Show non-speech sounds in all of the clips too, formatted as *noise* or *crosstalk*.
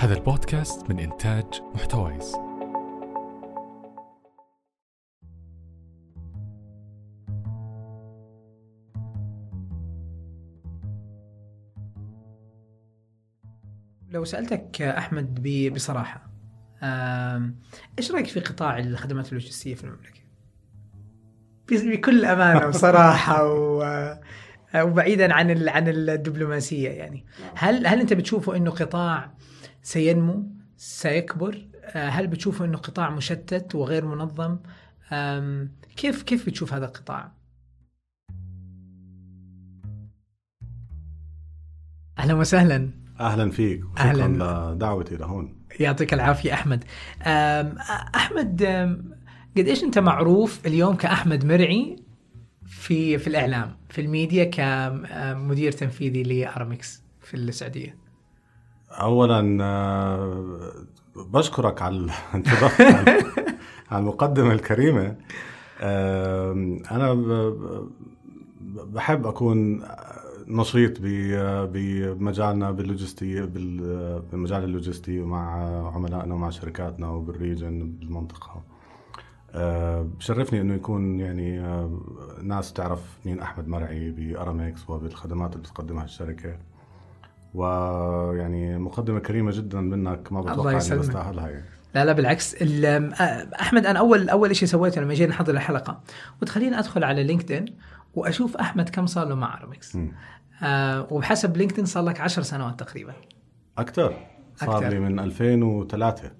هذا البودكاست من إنتاج محتويس لو سألتك أحمد بصراحة إيش رأيك في قطاع الخدمات اللوجستية في المملكة؟ بكل أمانة وصراحة و... وبعيدا عن ال... عن الدبلوماسية يعني. هل هل أنت بتشوفه إنه قطاع سينمو سيكبر؟ آه، هل بتشوفه إنه قطاع مشتت وغير منظم؟ كيف كيف بتشوف هذا القطاع؟ أهلا وسهلا. أهلا فيك. أهلاً. لدعوتي لهون. يعطيك العافية أحمد. أم، أحمد أم، قد إيش أنت معروف اليوم كأحمد مرعي؟ في في الإعلام في الميديا كمدير تنفيذي لأرامكس في السعودية. اولا آه، بشكرك على *laughs* على المقدمة الكريمة. آم، أنا بحب أكون نشيط بمجالنا باللوجستي بال- بالمجال اللوجستي مع عملائنا ومع شركاتنا وبال region بالمنطقة. آه، بشرفني إنه يكون يعني آه، ناس تعرف مين أحمد مرعي بأرامكس وبالخدمات اللي بتقدمها الشركة. ويعني مقدمة كريمة جدا منك ما بتوقع إني. بستاهلها يعني. لا لا بالعكس. أ- أحمد أنا أول أول شيء سويته لما جينا نحضر الحلقة وتخليني أدخل على لينكدين وأشوف أحمد كم صار له مع أرامكس. مم. آه وبحسب لينكدين صار لك عشر سنوات تقريبا. أكثر. صار أكتر. لي من 2003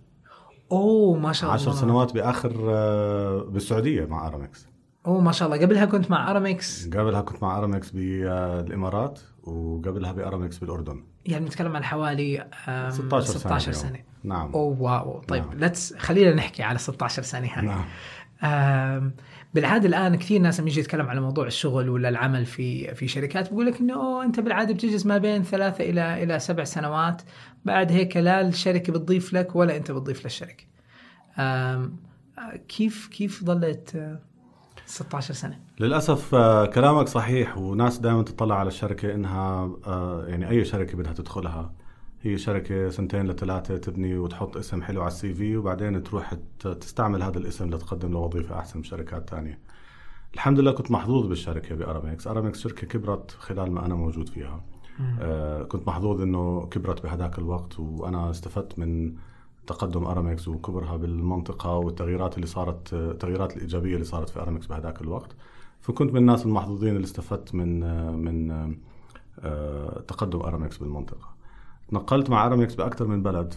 أوه ما شاء الله. 10 سنوات بآخر آه، بالسعودية مع ارامكس أوه ما شاء الله. قبلها كنت مع أرامكس قبلها كنت مع ارامكس بالامارات وقبلها بارامكس بالأردن. يعني نتكلم عن حوالي آم، 16 سنة 16 اليوم. سنة. نعم. أوه wow. طيب نعم. let's خلينا نحكي على 16 سنة هاي نعم. بالعادة الآن كثير ناس لما يجي يتكلم على موضوع الشغل ولا العمل في في شركات بيقول لك إنه أوه أنت بالعادة بتجلس ما بين ثلاثة إلى إلى سبع سنوات. بعد هيك لا الشركة بتضيف لك ولا أنت بتضيف للشركة. آه، كيف كيف ظلت آه، 16 سنة؟ للأسف آه، كلامك صحيح وناس دائما تطلع على الشركة إنها آه، يعني أي شركة بدها تدخلها. هي شركة سنتين لثلاثة تبني وتحط اسم حلو على السي في وبعدين تروح تستعمل هذا الاسم لتقدم لوظيفة أحسن بشركات تانية. الحمد لله كنت محظوظ بالشركة بأرامكس. أرامكس شركة كبرت خلال ما أنا موجود فيها. آه، كنت محظوظ إنه كبرت بهذاك الوقت وأنا استفدت من تقدم أرامكس وكبرها بالمنطقة والتغييرات اللي صارت التغييرات الإيجابية اللي صارت في أرامكس بهذاك الوقت. فكنت من الناس المحظوظين اللي استفدت من من آه، تقدم أرامكس بالمنطقة. نقلت مع أرامكس بأكثر من بلد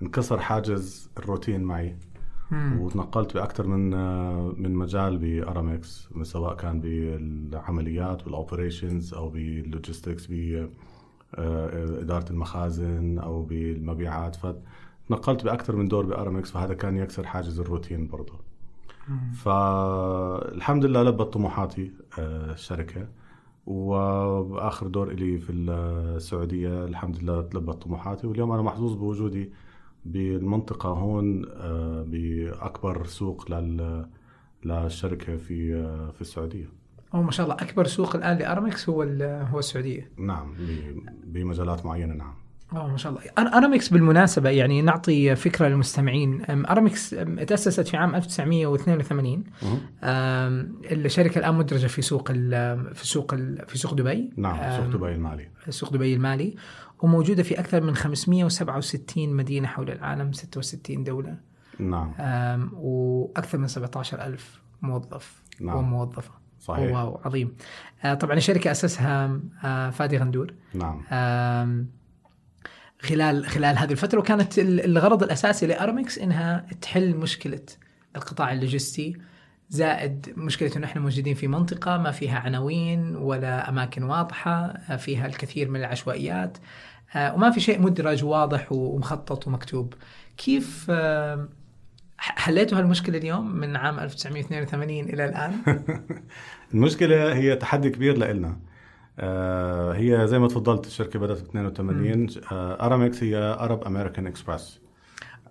فانكسر حاجز الروتين معي. وتنقلت بأكثر من آه، من مجال بأرامكس سواء كان بالعمليات بال operations أو بال logistics ب آه، إدارة المخازن أو بالمبيعات. فتنقلت بأكثر من دور بأرامكس فهذا كان يكسر حاجز الروتين برضه فالحمد لله لبت طموحاتي آه، الشركة. وآخر دور لي في السعودية الحمد لله لبت طموحاتي. واليوم أنا محظوظ بوجودي بالمنطقة هون آه، بأكبر سوق لل للشركة في آه، في السعودية. اوه ما شاء الله أكبر سوق الآن لأرامكس هو هو السعودية. نعم بمجالات معينة نعم. اوه ما شاء الله. أرامكس بالمناسبة يعني نعطي فكرة للمستمعين. أرامكس تأسست في عام 1982 مهم. أم، الشركة الآن مدرجة في سوق ال- في سوق ال- في سوق دبي. نعم سوق دبي المالي. سوق دبي المالي. وموجودة في أكثر من 567 مدينة حول العالم 66 دولة. نعم. وأكثر من 17 ألف موظف نعم. وموظفة. صحيح. wow عظيم. آه، طبعا الشركة أسسها آه، فادي غندور. نعم. خلال خلال هذه الفترة وكانت ال- الغرض الأساسي لارامكس إنها تحل مشكلة القطاع اللوجستي زائد مشكلة إنه إحنا موجودين في منطقة ما فيها عناوين ولا أماكن واضحة آه، فيها الكثير من العشوائيات آه، وما في شيء مدرج واضح ومخطط ومكتوب. كيف ح- حليتوا هالمشكلة اليوم من عام 1982 إلى الآن؟ *laughs* المشكلة هي تحدي كبير لإلنا. آه هي زي ما تفضلت الشركة بدأت ب 82 آه أرامكس هي أرب أمريكان إكسبرس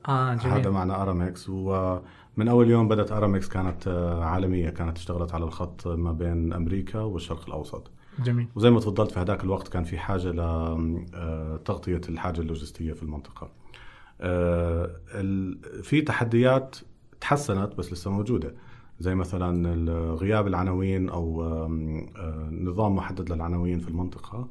آه هذا جميل معنى أرامكس ومن أول يوم بدأت أرامكس كانت آه عالمية. كانت اشتغلت على الخط ما بين أمريكا والشرق الأوسط. جميل. وزي ما تفضلت في هذاك الوقت كان في حاجة لتغطيه الحاجة اللوجستية في المنطقة. آه، ال- في تحديات تحسنت بس لسه موجودة. زي مثلا غياب العناوين أو آه، نظام محدد للعناوين في المنطقة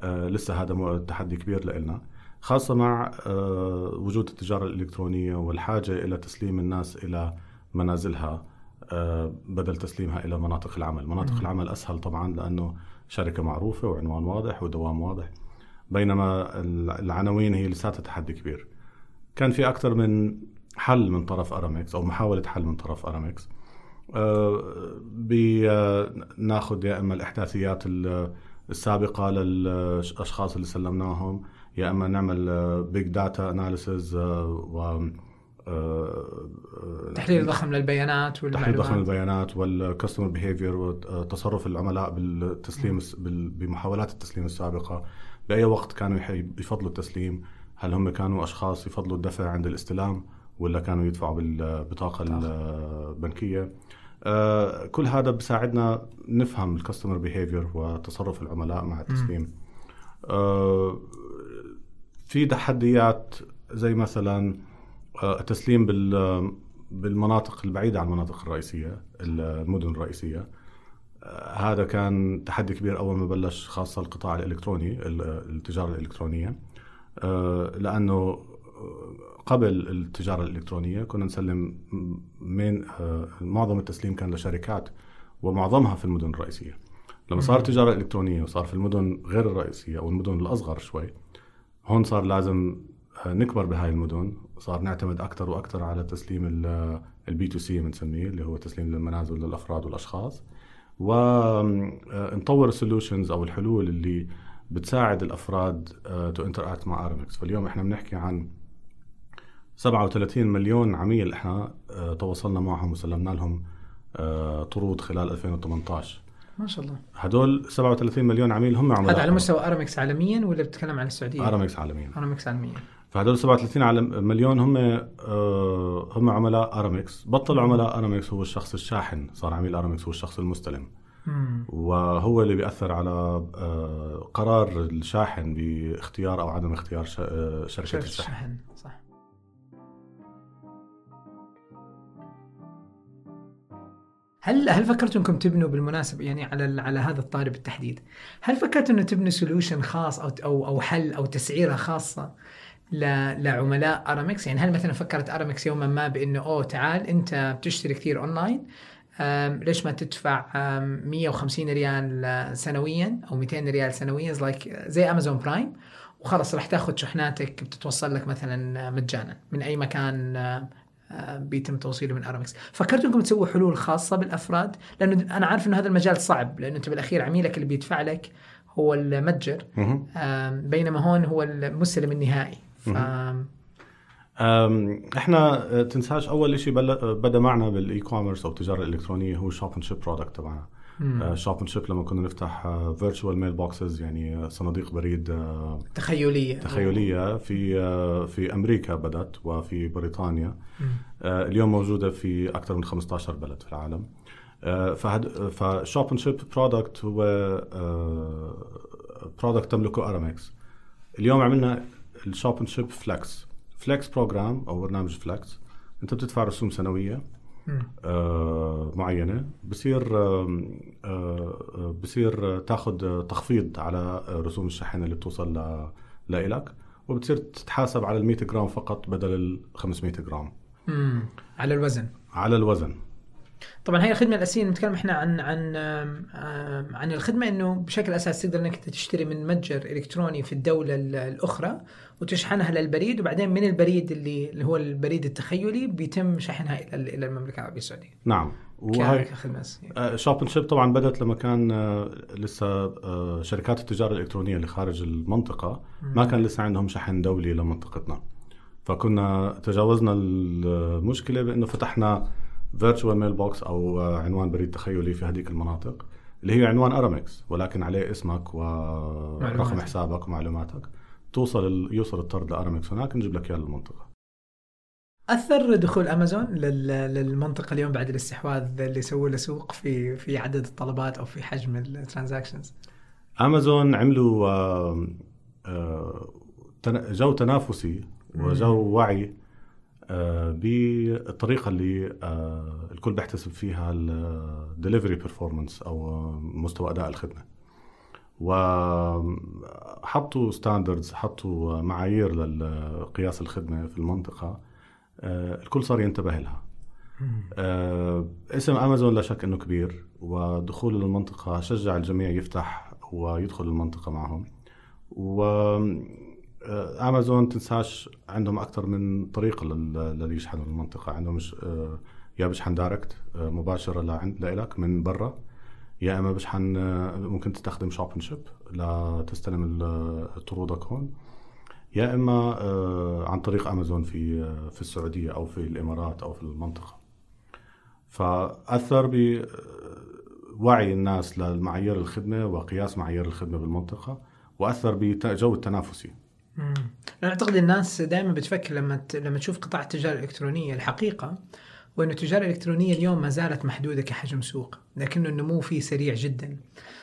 آه، لسه هذا تحدي كبير لنا خاصة مع آه، وجود التجارة الإلكترونية والحاجة إلى تسليم الناس إلى منازلها بدل تسليمها إلى مناطق العمل، مناطق. العمل أسهل طبعا لأنه شركة معروفة وعنوان واضح ودوام واضح بينما ال- العناوين هي لساتها تحدي كبير. كان في أكثر من حل من طرف أرامكس أو محاولة حل من طرف أرامكس. بناخذ يا إما الأحداثيات ال- السابقة للأشخاص اللي سلمناهم يا إما نعمل big data analysis و آه، تحليل ضخم للبيانات تحليل والمعلومات ضخم البيانات وال customer behavior وتصرف العملاء بالتسليم بال- بمحاولات التسليم السابقة. بأي وقت كانوا يفضلوا التسليم؟ هل هم كانوا أشخاص يفضلوا الدفع عند الاستلام؟ ولا كانوا يدفعوا بالبطاقه البنكية. آه، كل هذا بيساعدنا نفهم الكاستمر بيهيفير وتصرف العملاء مع التسليم. آه، في تحديات زي مثلا آه، التسليم بال بالمناطق البعيدة عن المناطق الرئيسية المدن الرئيسية. آه، هذا كان تحدي كبير أول ما بلش خاصة القطاع الإلكتروني ال- التجارة الإلكترونية. آه، لأنه آه، قبل التجارة الإلكترونية كنا نسلم من آه، معظم التسليم كان لشركات ومعظمها في المدن الرئيسية. لما صار تجارة إلكترونية وصار في المدن غير الرئيسية أو المدن الأصغر شوي هون صار لازم آه، نكبر بهاي المدن. صار نعتمد أكثر وأكثر على تسليم ال B2C بنسميه اللي هو تسليم للمنازل للافراد والأشخاص. ونطور ال solutions أو الحلول اللي بتساعد الأفراد to interact مع ارامكس فاليوم إحنا بنحكي عن 37 مليون عميل إحنا آه، تواصلنا معهم وسلمنا لهم آه، طرود خلال 2018 ما شاء الله. هدول 37 مليون عميل هم عملاء هذا على مستوى ارامكس عالميا ولا بتتكلم عن السعودية؟ ارامكس عالميا. ارامكس عالميا. فهدول 37 على مليون هم آه، هم عملاء ارامكس بطل عملاء ارامكس هو الشخص الشاحن. صار عميل ارامكس هو الشخص المستلم. مم. وهو اللي بيأثر على قرار الشاحن باختيار أو عدم اختيار شركة الشحن الشحن صح. هل هل فكرتوا انكم تبنوا بالمناسبة يعني على على هذا الطاري بالتحديد؟ هل فكرتوا انه تبنوا solution خاص أو أو أو حل أو تسعيرة خاصة لعملاء أرامكس؟ يعني هل مثلا فكرت أرامكس يوما ما بأنه أوه تعال أنت بتشتري كثير اونلاين ليش ما تدفع أم، 150 ريال سنويا أو 200 ريال سنويا؟ like زي Amazon Prime وخلاص راح تاخذ شحناتك بتتوصل لك مثلا مجانا من أي مكان بيتم توصيله من ارامكس فكرتوا انكم تسووا حلول خاصة بالأفراد لأنه أنا عارف إنه هذا المجال صعب لأنه أنت بالأخير عميلك اللي بيدفع لك هو المتجر. بينما هون هو المستلم النهائي. ف... إحنا آه، تنساش أول شيء بدا معنا بال e-commerce أو التجارة الإلكترونية هو Shop and Ship product تبعنا. Shop and Ship لما كنا نفتح virtual mailboxes يعني آه، صناديق بريد آه، تخيلية. تخيلية في آه، في أمريكا بدأت وفي بريطانيا. آه، اليوم موجودة في أكثر من 15 بلد في العالم. آه، فهد ف Shop Ship product هو product تملكه ارامكس اليوم عملنا ال Shop Ship Flex Flex program أو برنامج Flex أنت بتدفع رسوم سنوية. آه، معينة. بصير آه، آه، بصير تاخذ تخفيض على رسوم الشحن اللي بتوصل ل- لإلك وبتصير تتحاسب على ال 100 جرام فقط بدل ال 500 جرام. على الوزن. على الوزن. طبعا هي الخدمة الأساسية نتكلم إحنا عن عن عن الخدمة إنه بشكل أساس تقدر إنك تشتري من متجر إلكتروني في الدولة ال- الأخرى وتشحنها للبريد وبعدين من البريد اللي اللي هو البريد التخيلي بيتم شحنها إلى إلى المملكة العربية السعودية. نعم. وهي كخدمة أساسية. شوب إند شيب طبعا بدأت لما كان آه، لسه آه، شركات التجارة الإلكترونية اللي خارج المنطقة ما كان لسه عندهم شحن دولي لمنطقتنا. فكنا تجاوزنا المشكلة بإنه فتحنا virtual mailbox أو آه، عنوان بريد تخيلي في هذيك المناطق اللي هي عنوان ارامكس ولكن عليه اسمك ورقم. حسابك ومعلوماتك. توصل يوصل الطرد لارامكس هناك نجيب لك إياه للمنطقة. أثر دخول أمازون لل- للمنطقة اليوم بعد الاستحواذ اللي سووا له سوق في في عدد الطلبات أو في حجم ال transactions؟ أمازون عملوا آه، جو تنافسي وجو وعي بالطريقة اللي آه، الكل بيحتسب فيها ال delivery performance أو آه، مستوى أداء الخدمة. وحطوا standards حطوا معايير لقياس الخدمة في المنطقة آه، الكل صار ينتبه لها. آه، اسم امازون لا شك إنه كبير ودخوله للمنطقه شجع الجميع يفتح ويدخل المنطقة معهم. و آه، امازون تنساش عندهم أكثر من طريقه لل- للي يشحنوا المنطقة. عندهم مش آه، يا بشحن direct آه، مباشرة لعند لك من برا. يا إما بشحن آه، ممكن تستخدم Shop Ship لتستلم طرودك هون يا إما آه، عن طريق امازون في آه، في السعودية أو في الإمارات أو في المنطقة. فأثر بوعي الناس لمعايير الخدمة وقياس معايير الخدمة بالمنطقة وأثر بجو التنافسي. مم. أنا أعتقد الناس دائما بتفكر لما ت... لما تشوف قطاع التجارة الإلكترونية الحقيقة وانه التجارة الإلكترونية اليوم ما زالت محدودة كحجم سوق لكنه النمو فيه سريع جدا.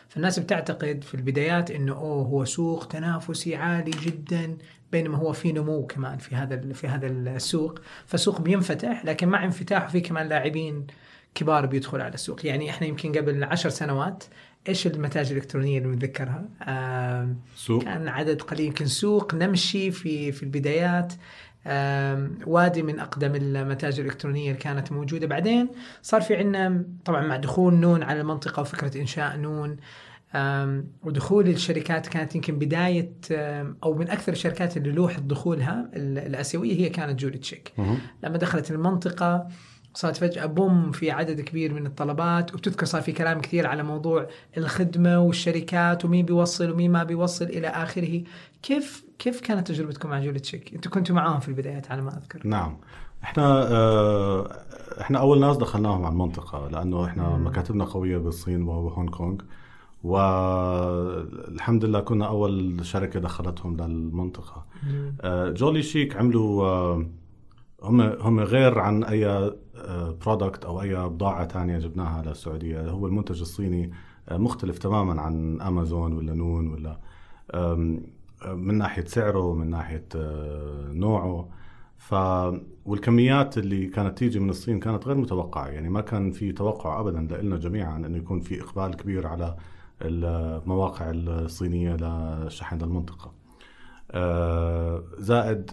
فالناس بتعتقد في البدايات إنه أوه هو سوق تنافسي عالي جدا بينما هو في نمو كمان في هذا في هذا السوق. فالسوق بينفتح لكن مع انفتاحه في كمان لاعبين كبار بيدخلوا على السوق. يعني إحنا يمكن قبل عشر سنوات إيش المتاجر الإلكترونية اللي بنتذكرها؟ آم، سوق. كان عدد قليل يمكن سوق نمشي في في البدايات. وادي من أقدم المتاجر الإلكترونية اللي كانت موجودة. بعدين صار في عندنا طبعا مع دخول نون على المنطقة وفكرة إنشاء نون. ودخول الشركات كانت يمكن بداية آم، أو من أكثر الشركات اللي لوحظ دخولها ال- الآسيوية هي كانت جولي تشيك. لما دخلت المنطقة صارت فجأة بوم في عدد كبير من الطلبات وبتذكر صار في كلام كثير على موضوع الخدمة والشركات ومين بيوصل ومين ما بيوصل إلى آخره. كيف كيف كانت تجربتكم مع جولة تشيك؟ أنتم كنتوا معاهم في البدايات على ما أذكر. نعم. إحنا آه، إحنا أول ناس دخلناهم على المنطقة لأنه إحنا مم. مكاتبنا قوية بالصين وهونغ كونغ. والحمد لله كنا أول شركة دخلتهم للمنطقة. آه، Jollychic عملوا آه، هم هم غير عن أي product أو أي بضاعة تانية جبناها للسعودية. هو المنتج الصيني آه، مختلف تماما عن امازون ولا نون ولا آه، من ناحية سعره من ناحية آه، نوعه. ف والكميات اللي كانت تيجي من الصين كانت غير متوقعة. يعني ما كان في توقع ابدا لنا جميعا انه يكون في إقبال كبير على المواقع الصينية لشحن المنطقة. آه، زائد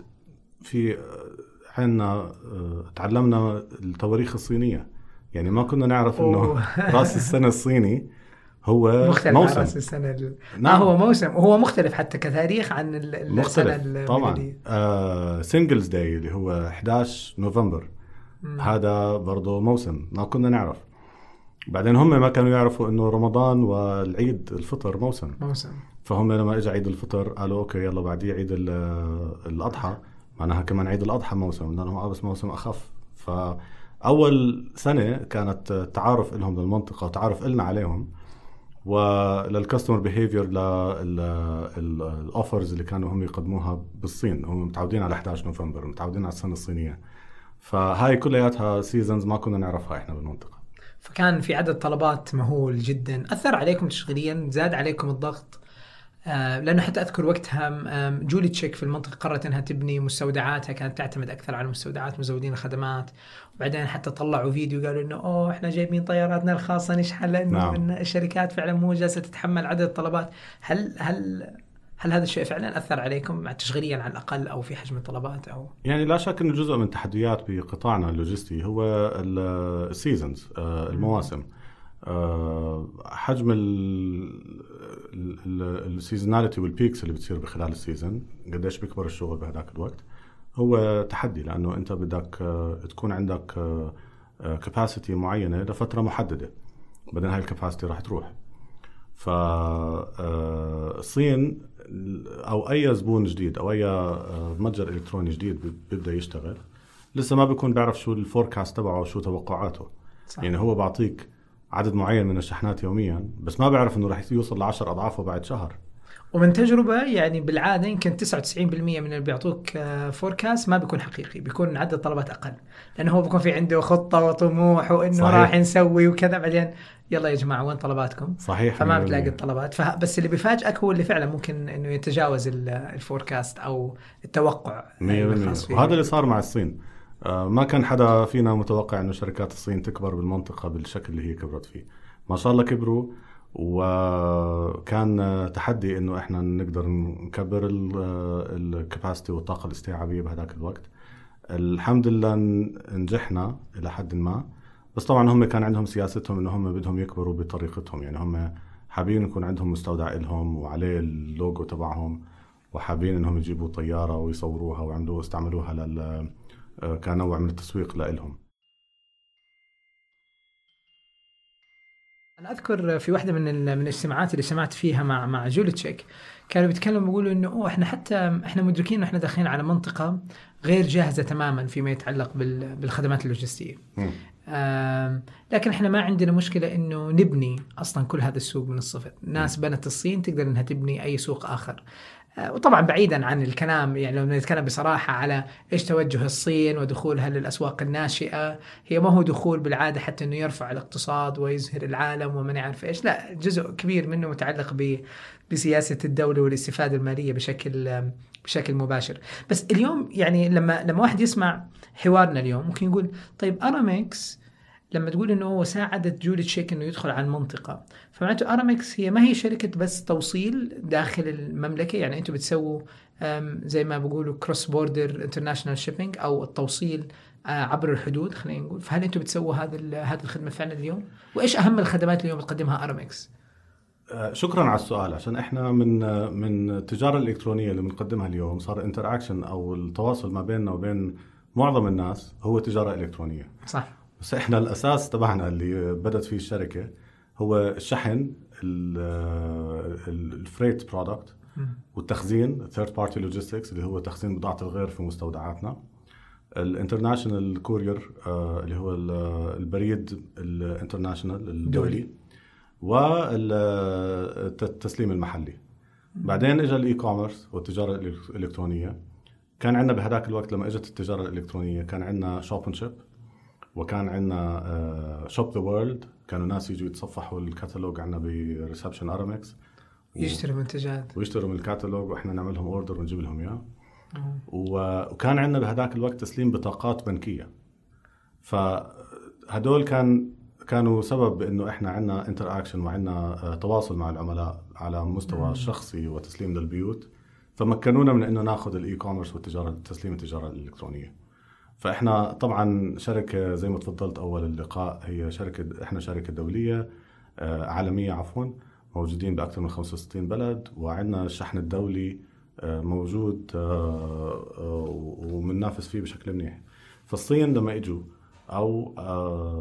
في عندنا تعلمنا التواريخ الصينية. يعني ما كنا نعرف إنه. *laughs* رأس السنة الصيني هو مختلف عن موسم. رأس السنة ال- نعم. آه هو موسم. وهو مختلف حتى كتاريخ عن ال- مختلف طبعا الميلادية. آه Singles' Day اللي هو 11 نوفمبر. مم. هذا برضه موسم ما كنا نعرف. بعدين هم ما كانوا يعرفوا إنه رمضان والعيد الفطر موسم. موسم. فهم لما اجى عيد الفطر قالوا okay يلا بعديه عيد ال- الأضحى. معناها كمان عيد الأضحى موسم هو بس موسم أخف. فأول سنة كانت تعارف لهم للمنطقه وتعارف لنا عليهم. ولل customer behavior لل offers اللي كانوا هم يقدموها بالصين. هم متعودين على 11 نوفمبر متعودين على السنة الصينية. فهاي كلياتها seasons ما كنا نعرفها إحنا بالمنطقة. فكان في عدد طلبات مهول جدا. أثر عليكم تشغيليا؟ زاد عليكم الضغط؟ لأنه حتى أذكر وقتها Jollychic في المنطقة قررت إنها تبني مستودعاتها كانت تعتمد أكثر على مستودعات مزودين الخدمات. وبعدين حتى طلعوا فيديو قالوا إنه أوه إحنا جايبين طياراتنا الخاصة نشحن لأنه نعم. الشركات فعلا مو جالسة تتحمل عدد الطلبات. هل هل هل هذا الشيء فعلا أثر عليكم تشغيليا على الأقل أو في حجم الطلبات أو؟ يعني لا شك إنه جزء من التحديات بقطاعنا اللوجستي هو ال seasons المواسم. آه، حجم ال seasonality وال peaks اللي بتصير بخلال ال season قديش بيكبر الشغل بهذاك الوقت؟ هو تحدي لأنه أنت بدك آه، تكون عندك capacity معينة لفترة محددة. بعدين هاي ال capacity راح تروح. فالصين أو أي زبون جديد أو أي آه، متجر إلكتروني جديد بي- بيبدأ يشتغل لسه ما بيكون بيعرف شو ال forecast تبعه وشو توقعاته. صح. يعني هو بعطيك عدد معين من الشحنات يوميا بس ما بيعرف إنه راح يوصل ل 10 اضعافه بعد شهر ومن تجربة يعني بالعادة يمكن 99% من اللي بيعطوك forecast ما بيكون حقيقي بيكون عدد طلبات أقل لأنه هو بيكون في عنده خطة وطموح وإنه صحيح. راح نسوي وكذا بعدين يلا يا جماعة وين طلباتكم؟ صحيح فما 100%. بتلاقي الطلبات فه- بس اللي بيفاجئك هو اللي فعلا ممكن إنه يتجاوز ال- ال forecast أو التوقع 100% الخاص فيه. وهذا اللي صار مع الصين آه، ما كان حدا فينا متوقع إنه شركات الصين تكبر بالمنطقة بالشكل اللي هي كبرت فيه. ما شاء الله كبروا وكان آه، تحدي إنه إحنا نقدر نكبر الكباسيتي والطاقة الاستيعابية بهذاك الوقت. الحمد لله نجحنا إلى حد ما. بس طبعا هم كان عندهم سياستهم إنه هم بدهم يكبروا بطريقتهم. يعني هم حابين يكون عندهم مستودع لهم وعليه اللوجو تبعهم وحابين إنهم يجيبوا طيارة ويصوروها ويعملوا استعملوها لل آه، كنوع من التسويق لهم أنا أذكر في واحدة من من الاجتماعات اللي سمعت فيها مع مع جولي تشيك كانوا بيتكلموا بيقولوا إنه أوه إحنا حتى إحنا مدركين إنه إحنا داخلين على منطقة غير جاهزة تماما فيما يتعلق بال- بالخدمات اللوجستية. لكن إحنا ما عندنا مشكلة إنه نبني أصلا كل هذا السوق من الصفر، ناس بنت الصين تقدر إنها تبني أي سوق آخر. آه، وطبعا بعيدا عن الكلام يعني لو نتكلم بصراحة على إيش توجه الصين ودخولها للأسواق الناشئة، هي ما هو دخول بالعادة حتى إنه يرفع الاقتصاد ويزهر العالم وما نعرف إيش، لا جزء كبير منه متعلق بسياسة الدولة والاستفادة المالية بشكل بشكل مباشر، بس اليوم يعني لما لما واحد يسمع حوارنا اليوم ممكن يقول طيب أرامكس لما تقول إنه هو ساعدت جولي تشيك إنه يدخل على المنطقة. فمعناته ارامكس هي ما هي شركة بس توصيل داخل المملكة. يعني أنتم بتسووا زي ما بيقولوا cross border international shipping أو التوصيل آه، عبر الحدود خلينا نقول. فهل أنتم بتسووا هذا هذه الخدمة فعلا اليوم؟ وإيش أهم الخدمات اليوم بتقدمها ارامكس؟ آه، شكرا على السؤال. عشان إحنا من آه، من التجارة الإلكترونية اللي بنقدمها اليوم صار interaction أو التواصل ما بيننا وبين معظم الناس هو تجارة إلكترونية. صح. بس إحنا الأساس تبعنا اللي بدت فيه الشركة هو الشحن ال freight product والتخزين third party logistics اللي هو تخزين بضاعة الغير في مستودعاتنا. ال international courier اللي هو ال- البريد ال international الدولي. والتسليم المحلي. بعدين اجى ال e-commerce والتجاره الإلكترونية. كان عندنا بهذاك الوقت لما إجت التجارة الإلكترونية كان عندنا Shop & Ship وكان عندنا Shop the World كانوا ناس يجوا يتصفحوا الكتالوج عندنا ب reception ارامكس يشتري منتجات. ويشتروا من الكتالوج وإحنا نعمل لهم order ونجيب لهم إياه. وكان عندنا بهذاك الوقت تسليم بطاقات بنكية. فهدول كان كانوا سبب بانه إحنا عندنا interaction وعندنا تواصل مع العملاء على مستوى شخصي وتسليم للبيوت. فمكنونا من إنه ناخذ ال e-commerce والتجارة تسليم التجارة الإلكترونية. فإحنا طبعا شركة زي ما تفضلت أول اللقاء هي شركة إحنا شركة دولية آه، عالمية عفوا موجودين بأكثر من 65 بلد وعندنا الشحن الدولي آه، موجود آه، وبننافس فيه بشكل منيح. فالصين لما اجوا أو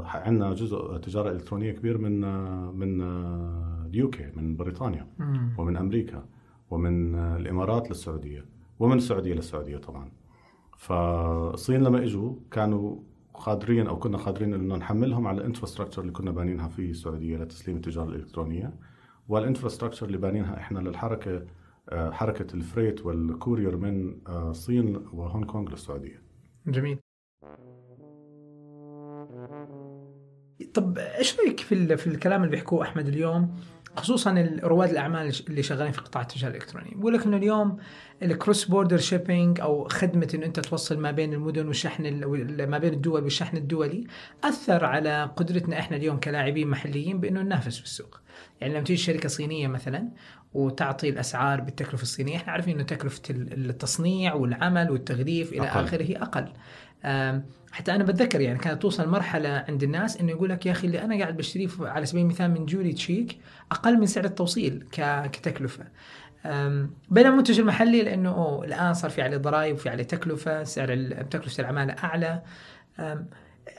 عندنا جزء تجارة إلكترونية كبير من من اليوكي من بريطانيا ومن أمريكا ومن الإمارات للسعودية ومن السعودية للسعودية طبعا. فالصين لما إجوا كانوا قادرين أو كنا قادرين إنه نحملهم على ال infrastructure اللي كنا بانينها في السعودية لتسليم التجارة الإلكترونية. وال infrastructure اللي بانينها إحنا للحركة آه، حركة ال freight وال courier من آه، الصين وهونغ كونغ للسعودية. جميل. طب إيش رأيك في في الكلام اللي بيحكوه أحمد اليوم؟ خصوصا رواد الأعمال اللي شغالين في قطاع التجارة الإلكترونية. بيقول لك انه اليوم ال cross border shipping أو خدمة إنه أنت توصل ما بين المدن والشحن ال- وال- ما بين الدول والشحن الدولي أثر على قدرتنا إحنا اليوم كلاعبين محليين بإنه ننافس في السوق. يعني لما تيجي شركة صينية مثلا وتعطي الأسعار بالتكلفة الصينية إحنا عارفين إنه تكلفة ال- التصنيع والعمل والتغليف إلى أقل. آخره أقل. حتى أنا بتذكر يعني كانت توصل مرحلة عند الناس إنه يقول لك يا أخي اللي أنا قاعد بشتريه على سبيل المثال من Jollychic أقل من سعر التوصيل كتكلفة. بينما المنتج المحلي لأنه أوه الآن صار في عليه ضرائب وفي عليه تكلفة سعر تكلفة العمالة أعلى.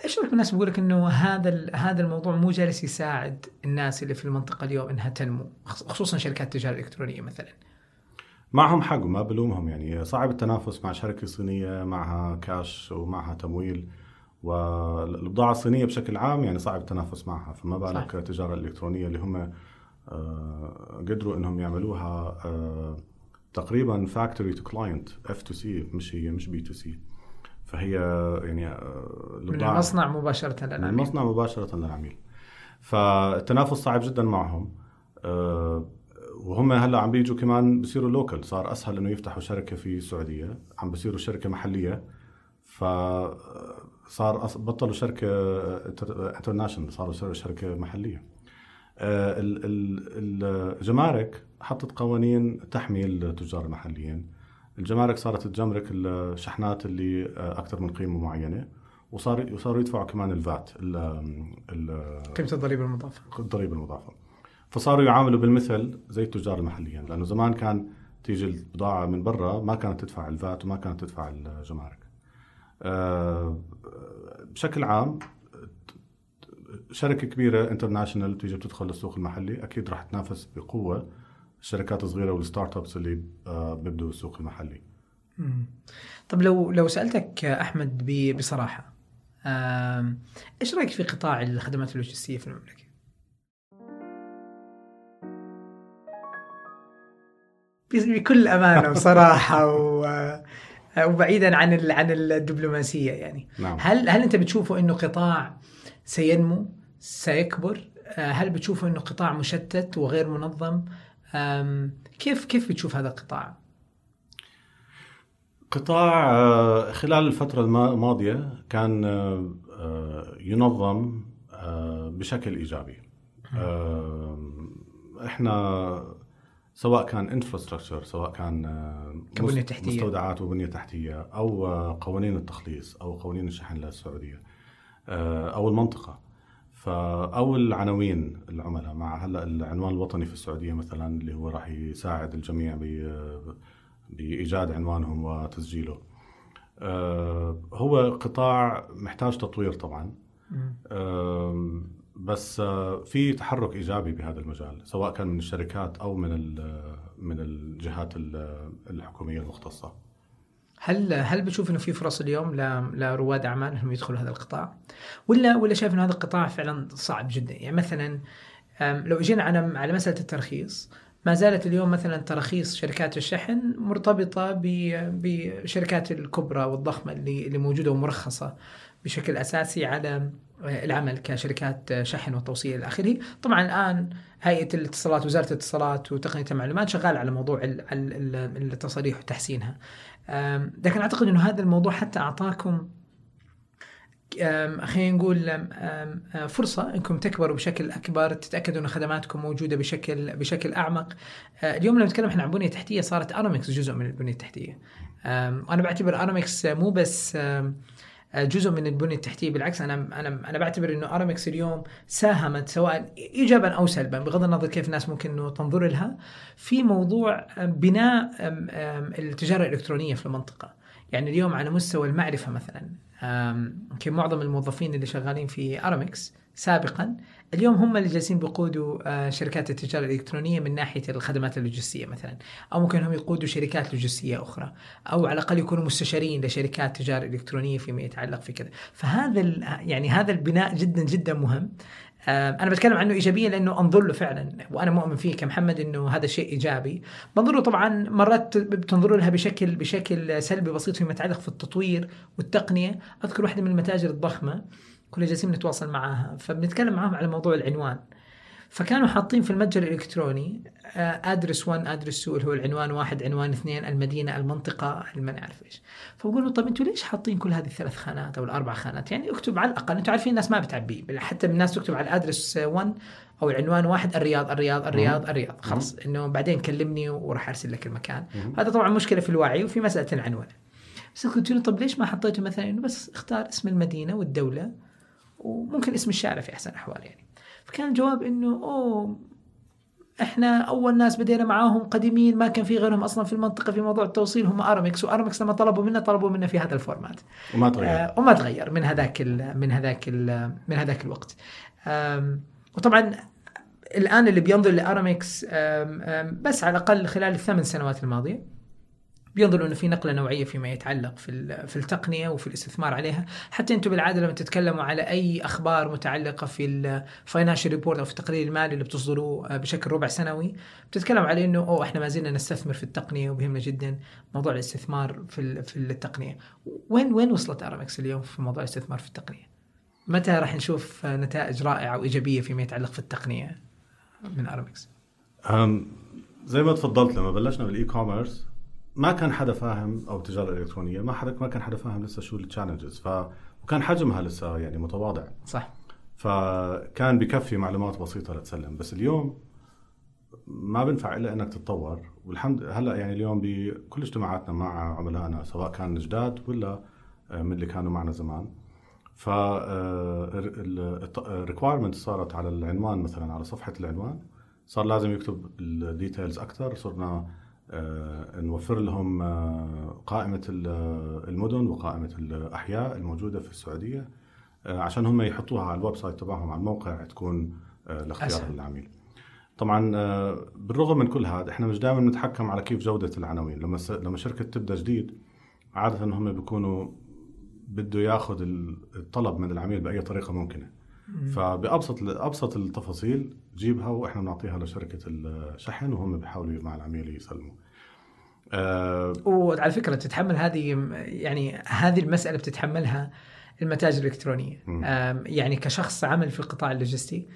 إيش رأيك بالناس بيقول لك إنه هذا هذا الموضوع مو جالس يساعد الناس اللي في المنطقة اليوم إنها تنمو خص- خصوصا شركات التجارة الإلكترونية مثلا؟ معهم حق وما بلومهم. يعني صعب التنافس مع شركة صينية معها كاش ومعها تمويل. والبضاعة الصينية بشكل عام يعني صعب التنافس معها. فما بالك. التجاره الالكترونيه اللي هم آه، قدروا إنهم يعملوها آه، تقريبا factory to client F2C مش هي مش B2C فهي يعني آه، من المصنع مباشرة من للعميل المصنع مباشرة للعميل. فالتنافس صعب جدا معهم. وهم هلا عم بيجوا كمان بصيروا local صار أسهل إنه يفتحوا شركة في السعودية. عم بصيروا شركة محلية. ف صار أص- بطلوا شركة انترناشونال صاروا شركة محلية. آه، ال- ال- الجمارك حطت قوانين تحمي التجار المحليين الجمارك صارت تجمرك الشحنات اللي أكثر من قيمة معينة. وصار وصاروا يدفعوا كمان الفات ال- ال- قيمه الضريبه المضافة؟ الضريبه المضافة. فصاروا يعاملوا بالمثل زي التجار المحليين لأنه زمان كان تيجي البضاعة من برا ما كانت تدفع الفات وما كانت تدفع الجمارك آه، بشكل عام شركة كبيرة international بتيجي بتدخل للسوق المحلي أكيد راح تنافس بقوة الشركات الصغيرة وال startups اللي آه، بيبدوا السوق المحلي. طب لو لو سألتك أحمد بصراحة إيش رأيك في قطاع الخدمات اللوجستية في المملكة؟ بكل أمانة وصراحه و وبعيدا عن ال- عن الدبلوماسية يعني. نعم. هل هل أنت بتشوفه إنه قطاع سينمو سيكبر؟ آه، هل بتشوفه إنه قطاع مشتت وغير منظم؟ كيف كيف بتشوف هذا القطاع؟ قطاع آه، خلال الفترة الما- الماضية كان آه، ينظم بشكل إيجابي. إحنا سواء كان انفراستراكشر سواء كان آه، كبنية مس- تحتية. مستودعات وبنية تحتية أو آه، قوانين التخليص أو قوانين الشحن للسعودية آه، أو المنطقة. ف أو العناوين العملاء. مع هلأ العنوان الوطني في السعودية مثلا اللي هو راح يساعد الجميع ب- بإيجاد عنوانهم وتسجيله. هو قطاع محتاج تطوير طبعا. بس آه، في تحرك إيجابي بهذا المجال سواء كان من الشركات أو من ال- من الجهات ال- الحكومية المختصة هل هل بتشوف إنه في فرص اليوم لرواد أعمال إنهم يدخلوا هذا القطاع؟ ولا ولا شايف إنه هذا القطاع فعلا صعب جدا؟ يعني مثلا لو اجينا على على مسألة الترخيص ما زالت اليوم مثلا تراخيص شركات الشحن مرتبطة ب- بالشركات الكبرى والضخمة اللي اللي موجودة ومرخصة بشكل أساسي على العمل كشركات شحن وتوصيل إلى آخره، طبعا الآن هيئة الاتصالات وزارة الاتصالات وتقنية المعلومات شغال على موضوع ال- ال- ال- التصاريح وتحسينها. لكن أعتقد إنه هذا الموضوع حتى أعطاكم خلينا نقول فرصة إنكم تكبروا بشكل أكبر تتأكدوا إن خدماتكم موجودة بشكل بشكل أعمق. أه، اليوم لما نتكلم إحنا عن بنية تحتية صارت ارامكس جزء من البنية التحتية. أم، وأنا بعتبر ارامكس مو بس جزء من البنية التحتية بالعكس أنا أنا أنا بعتبر إنه ارامكس اليوم ساهمت سواء ايجابا أو سلبا بغض النظر كيف الناس ممكن إنه تنظر لها. في موضوع بناء أم، أم، التجارة الإلكترونية في المنطقة. يعني اليوم على مستوى المعرفة مثلا يمكن معظم الموظفين اللي شغالين في ارامكس سابقا اليوم هم اللي جالسين بيقودوا آه، شركات التجارة الإلكترونية من ناحية الخدمات اللوجستية مثلا أو ممكن هم يقودوا شركات لوجستية أخرى أو على الأقل يكونوا مستشارين لشركات تجارة إلكترونية فيما يتعلق في كذا. فهذا يعني هذا البناء جدا جدا مهم. آه، أنا بتكلم عنه ايجابيا لأنه أنظر له فعلا وأنا مؤمن فيه كمحمد إنه هذا شيء إيجابي. بنظر له طبعا مرات بتنظروا لها بشكل بشكل سلبي بسيط فيما يتعلق في التطوير والتقنية. أذكر واحدة من المتاجر الضخمة. كنا جالسين نتواصل معاها. فبنتكلم معاهم على موضوع العنوان. فكانوا حاطين في المتجر الإلكتروني أدرس 1 أدرس 2 اللي هو العنوان واحد عنوان اثنين المدينة المنطقة ما نعرف إيش. فبقول له طب أنتوا ليش حاطين كل هذه الثلاث خانات أو الأربع خانات؟ يعني اكتب على الأقل أنتوا عارفين الناس ما بتعبي. حتى الناس تكتب على الادرس 1 أو العنوان واحد الرياض الرياض الرياض الرياض. خلاص إنه بعدين كلمني وراح أرسل لك المكان. هذا طبعا مشكلة في الوعي وفي مسألة العنوان. بس قلت له طب ليش ما حطيته مثلا انه بس اختار اسم المدينة والدولة وممكن اسم الشارع في أحسن الاحوال يعني. فكان الجواب إنه أوه إحنا أول ناس بدينا معاهم قديمين ما كان في غيرهم أصلا في المنطقة في موضوع التوصيل هم أرامكس وأرامكس لما طلبوا منا طلبوا منا في هذا ال format. وما تغير. آه وما تغير من هذاك من هذاك من هذاك الوقت. وطبعا الآن اللي بينظر لأرامكس بس على الأقل خلال الثمان سنوات الماضية بينظروا انه في نقلة نوعية فيما يتعلق في في التقنية وفي الاستثمار عليها، حتى أنتم بالعادة لما تتكلموا على أي أخبار متعلقة في ال financial report أو في التقرير المالي اللي بتصدروه آه، بشكل ربع سنوي، بتتكلم على إنه أوه إحنا ما زلنا نستثمر في التقنية وبهمنا جدا موضوع الاستثمار في في التقنية. وين وين وصلت أرامكس اليوم في موضوع الاستثمار في التقنية؟ متى راح نشوف آه، نتائج رائعة وايجابيه فيما يتعلق في التقنية من أرامكس؟ زي ما تفضلت لما بلشنا بال e-commerce ما كان حدا فاهم أو التجارة الإلكترونية ما حدا ما كان حدا فاهم لسه شو ال challenges ف وكان حجمها لسه يعني متواضع. صح. فكان بكفي معلومات بسيطة لتسلم. بس اليوم ما بنفع إلا إنك تتطور. والحمد هلأ يعني اليوم بكل اجتماعاتنا مع عملائنا سواء كان جداد ولا آه، من اللي كانوا معنا زمان. ف ال requirement صارت على العنوان مثلا على صفحة العنوان. صار لازم يكتب ال details أكثر. صرنا آه، نوفر لهم آه، قائمة ال- المدن وقائمة الأحياء الموجودة في السعودية آه، عشان هم يحطوها على ال website تبعهم على الموقع تكون آه، لاختيار. العميل. طبعا آه، بالرغم من كل هذا إحنا مش دائما نتحكم على كيف جودة العناوين. لما لما شركة تبدأ جديد عادة هم بيكونوا بده ياخذ ال- الطلب من العميل بأي طريقة ممكنة. فبأبسط أبسط التفاصيل جيبها وإحنا بنعطيها لشركة الشحن وهم بيحاولوا مع العميل يسلموا. آه، وعلى فكرة تتحمل هذه يعني هذه المسألة بتتحملها المتاجر الإلكترونية. يعني كشخص عمل في القطاع اللوجستي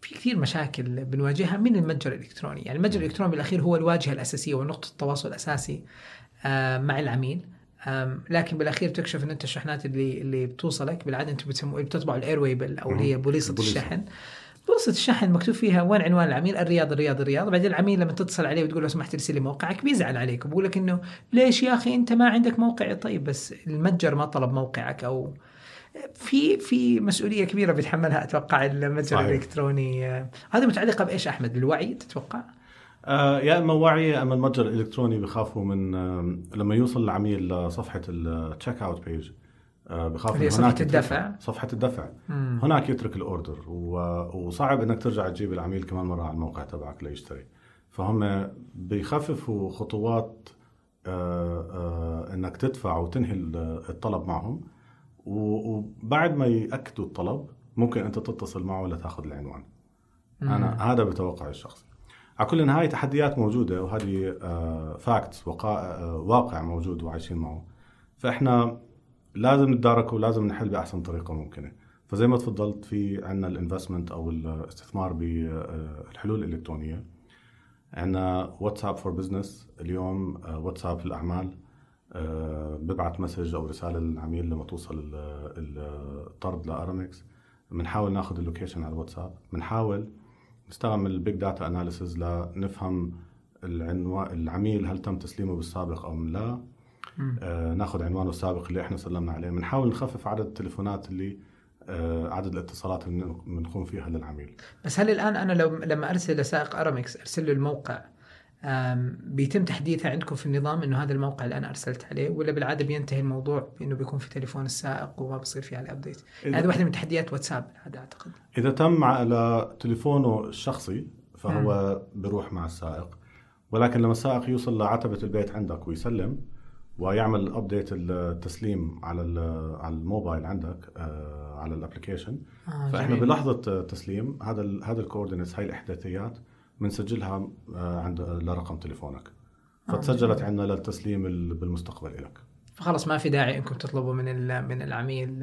في كثير مشاكل بنواجهها من المتجر الإلكتروني، يعني المتجر الإلكتروني بالأخير هو الواجهة الأساسية ونقطة التواصل الأساسي آم، مع العميل. لكن بالأخير تكشف إن أنت الشحنات اللي اللي بتوصلك بالعادة أنتم بتسموا بتطبعوا ال airway bill أو اللي هي. بوليصة. الشحن بوليصة الشحن مكتوب فيها وين عنوان العميل الرياض الرياض الرياض بعدين العميل لما تتصل عليه وتقول له سمحت ارسل لي موقعك بيزعل عليك وبقول لك إنه ليش يا أخي أنت ما عندك موقع طيب بس المتجر ما طلب موقعك أو في في مسؤولية كبيرة بيتحملها أتوقع المتجر. الإلكتروني هذه متعلقة بإيش أحمد بالوعي تتوقع؟ آه، يا إما وعي يا إما المتجر الإلكتروني بخافوا من آه، لما يوصل العميل لصفحة ال checkout page بخاف هي صفحة الدفع. صفحة الدفع. مم. هناك يترك ال order وصعب إنك ترجع تجيب العميل كمان مرة على الموقع تبعك ليشتري. فهم بيخففوا خطوات آه، إنك تدفع وتنهي ال- الطلب معهم. وبعد ما يأكدوا الطلب ممكن أنت تتصل معه لتأخذ العنوان. أنا هذا بتوقعي الشخصي. على كل هاي تحديات موجودة وهذه facts واقع موجود وعايشين معه. فإحنا لازم نتداركه ولازم نحل بأحسن طريقة ممكنة. فزي ما تفضلت في عندنا ال investment أو الاستثمار بالحلول الإلكترونية. عندنا واتساب for business اليوم آه، واتساب للأعمال. آه، ببعث message أو رسالة للعميل لما توصل ال- ال- الطرد لأرامكس. بنحاول ناخذ ال location على الواتساب. بنحاول نستعمل ال big data analysis لنفهم العنوان العميل هل تم تسليمه بالسابق أو لا. آه ناخذ عنوانه السابق اللي إحنا سلمنا عليه. بنحاول نخفف عدد التليفونات اللي آه عدد الاتصالات اللي بنقوم فيها للعميل. بس هل الآن أنا لو لما أرسل لسائق أرامكس أرسل له الموقع بيتم تحديثها عندكم في النظام إنه هذا الموقع اللي أنا أرسلت عليه ولا بالعادة بينتهي الموضوع بإنه بيكون في تليفون السائق وما بصير في عليه update هذه واحدة من تحديات واتساب هذا أعتقد. إذا تم على تليفونه الشخصي فهو بيروح مع السائق ولكن لما السائق يوصل لعتبة البيت عندك ويسلم ويعمل update التسليم على على الموبايل عندك آه، على ال application آه فإحنا. بلحظة تسليم هذا هذا ال coordinates هاي الإحداثيات بنسجلها آه، عند لرقم تليفونك. آه، فتسجلت. عندنا للتسليم ال- بالمستقبل لك فخلص ما في داعي إنكم تطلبوا من من العميل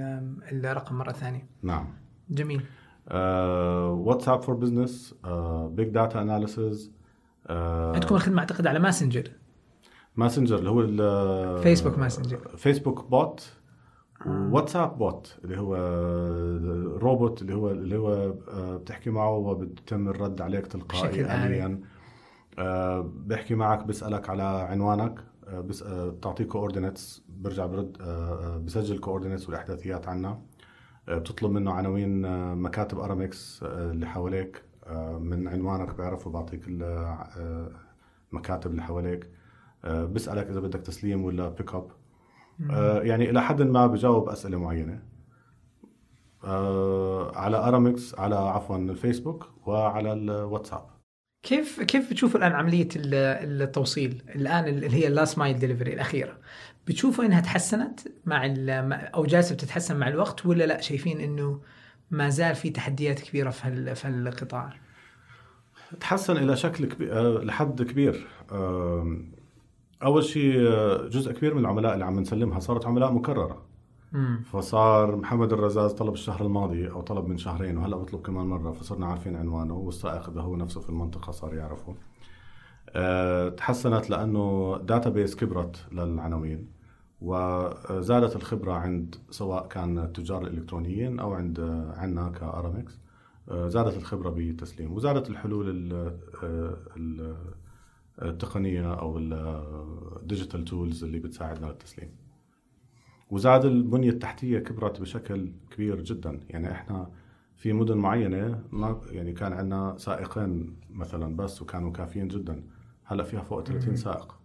الرقم مرة ثانية. نعم. جميل. واتساب for business big data analysis عندكم الخدمة أعتقد على ماسنجر ماسنجر اللي هو فيسبوك ماسنجر. فيسبوك bot وواتساب bot اللي هو روبوت اللي هو اللي هو آه، بتحكي معه وبتم الرد عليك بشكل تلقائي آلي. آليا آه، بيحكي معك بيسألك على عنوانك آه، بس آه، بتعطيه coordinates برجع برد آه، آه، بسجل coordinates والإحداثيات عنا آه، بتطلب منه عناوين آه، مكاتب أرامكس آه، اللي حواليك. آه، من عنوانك بيعرف وبعطيك ال- آه، المكاتب اللي حواليك. آه، بيسألك إذا بدك تسليم ولا pick up آه، يعني إلى حد ما بجاوب أسئلة معينة. آه، على أرامكس على عفوا الفيسبوك وعلى الواتساب. كيف كيف بتشوف الآن عملية ال- التوصيل؟ الآن اللي هي ال last mile delivery الأخيرة. بتشوفوا إنها تحسنت مع أو جالسة بتتحسن مع الوقت ولا لأ؟ شايفين إنه ما زال في تحديات كبيرة في في القطاع؟ تحسن إلى شكل كبير لحد كبير. أول شيء آه، جزء كبير من العملاء اللي عم نسلمها صارت عملاء مكررة. امم فصار محمد الرزاز طلب الشهر الماضي أو طلب من شهرين وهلأ بطلب كمان مرة فصرنا عارفين عنوانه والسائق إذا هو نفسه في المنطقة صار يعرفه. أه تحسنت لأنه database كبرت للعناوين وزادت الخبرة عند سواء كان التجار الالكترونيين أو عند عندنا كأرامكس. أه زادت الخبرة بالتسليم وزادت الحلول ال- آه، ال- التقنية أو ال digital tools اللي بتساعدنا للتسليم وزاد البنية التحتية كبرت بشكل كبير جدا. يعني إحنا في مدن معينة ما يعني كان عندنا سائقين مثلا بس وكانوا كافيين جدا. هلأ فيها فوق 30 سائق.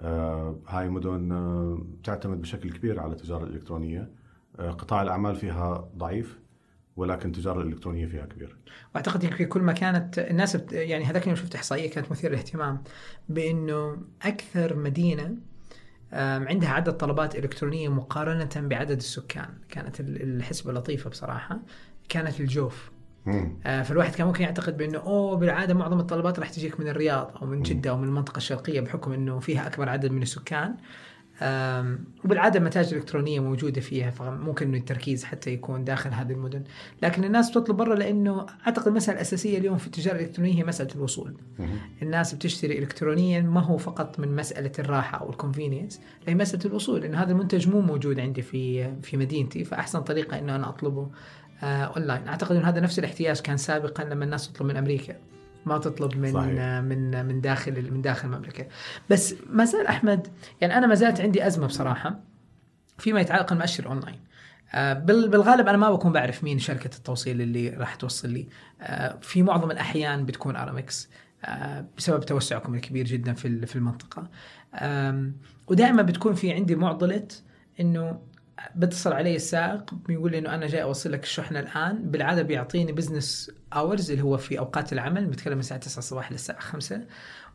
آه هاي مدن آه بتعتمد بشكل كبير على التجارة الإلكترونية. آه قطاع الأعمال فيها ضعيف. ولكن التجارة الإلكترونية فيها كبير. وأعتقد في كل ما كانت الناس بت... يعني هذاك اليوم شفت إحصائية كانت مثيرة للاهتمام بأنه أكثر مدينة عندها عدد طلبات إلكترونية مقارنة بعدد السكان. كانت ال- الحسبة لطيفة بصراحة. كانت الجوف. مم. آه، فالواحد كان ممكن يعتقد بأنه أوه بالعادة معظم الطلبات راح تجيك من الرياض أو من جدة أو من المنطقة الشرقية بحكم إنه فيها أكبر عدد من السكان. وبالعادة المتاجر الإلكترونية موجودة فيها فممكن إنه التركيز حتى يكون داخل هذه المدن. لكن الناس بتطلب برا لأنه أعتقد المسألة الأساسية اليوم في التجارة الإلكترونية هي مسألة الوصول. الناس بتشتري الكترونيا ما هو فقط من مسألة الراحة أو ال convenience هي مسألة الوصول انه هذا المنتج مو موجود عندي في في مدينتي. فأحسن طريقة إنه أنا أطلبه آه اونلاين أعتقد إنه هذا نفس الاحتياج كان سابقا لما الناس تطلب من أمريكا. ما تطلب من صحيح. آه من من داخل من داخل المملكة. بس ما زال أحمد يعني أنا ما زالت عندي أزمة بصراحة فيما يتعلق المؤشر أونلاين. آه، بال- بالغالب أنا ما بكون بعرف مين شركة التوصيل اللي راح توصل لي. آه، في معظم الأحيان بتكون ارامكس بسبب توسعكم الكبير جدا في في المنطقة. ودائما بتكون في عندي معضلة إنه بتصل علي السائق بيقول لي إنه أنا جاي أوصل لك الشحنة الآن. بالعادة بيعطيني business hours اللي هو في أوقات العمل بتكلم من الساعة 9 الصباح للساعه 5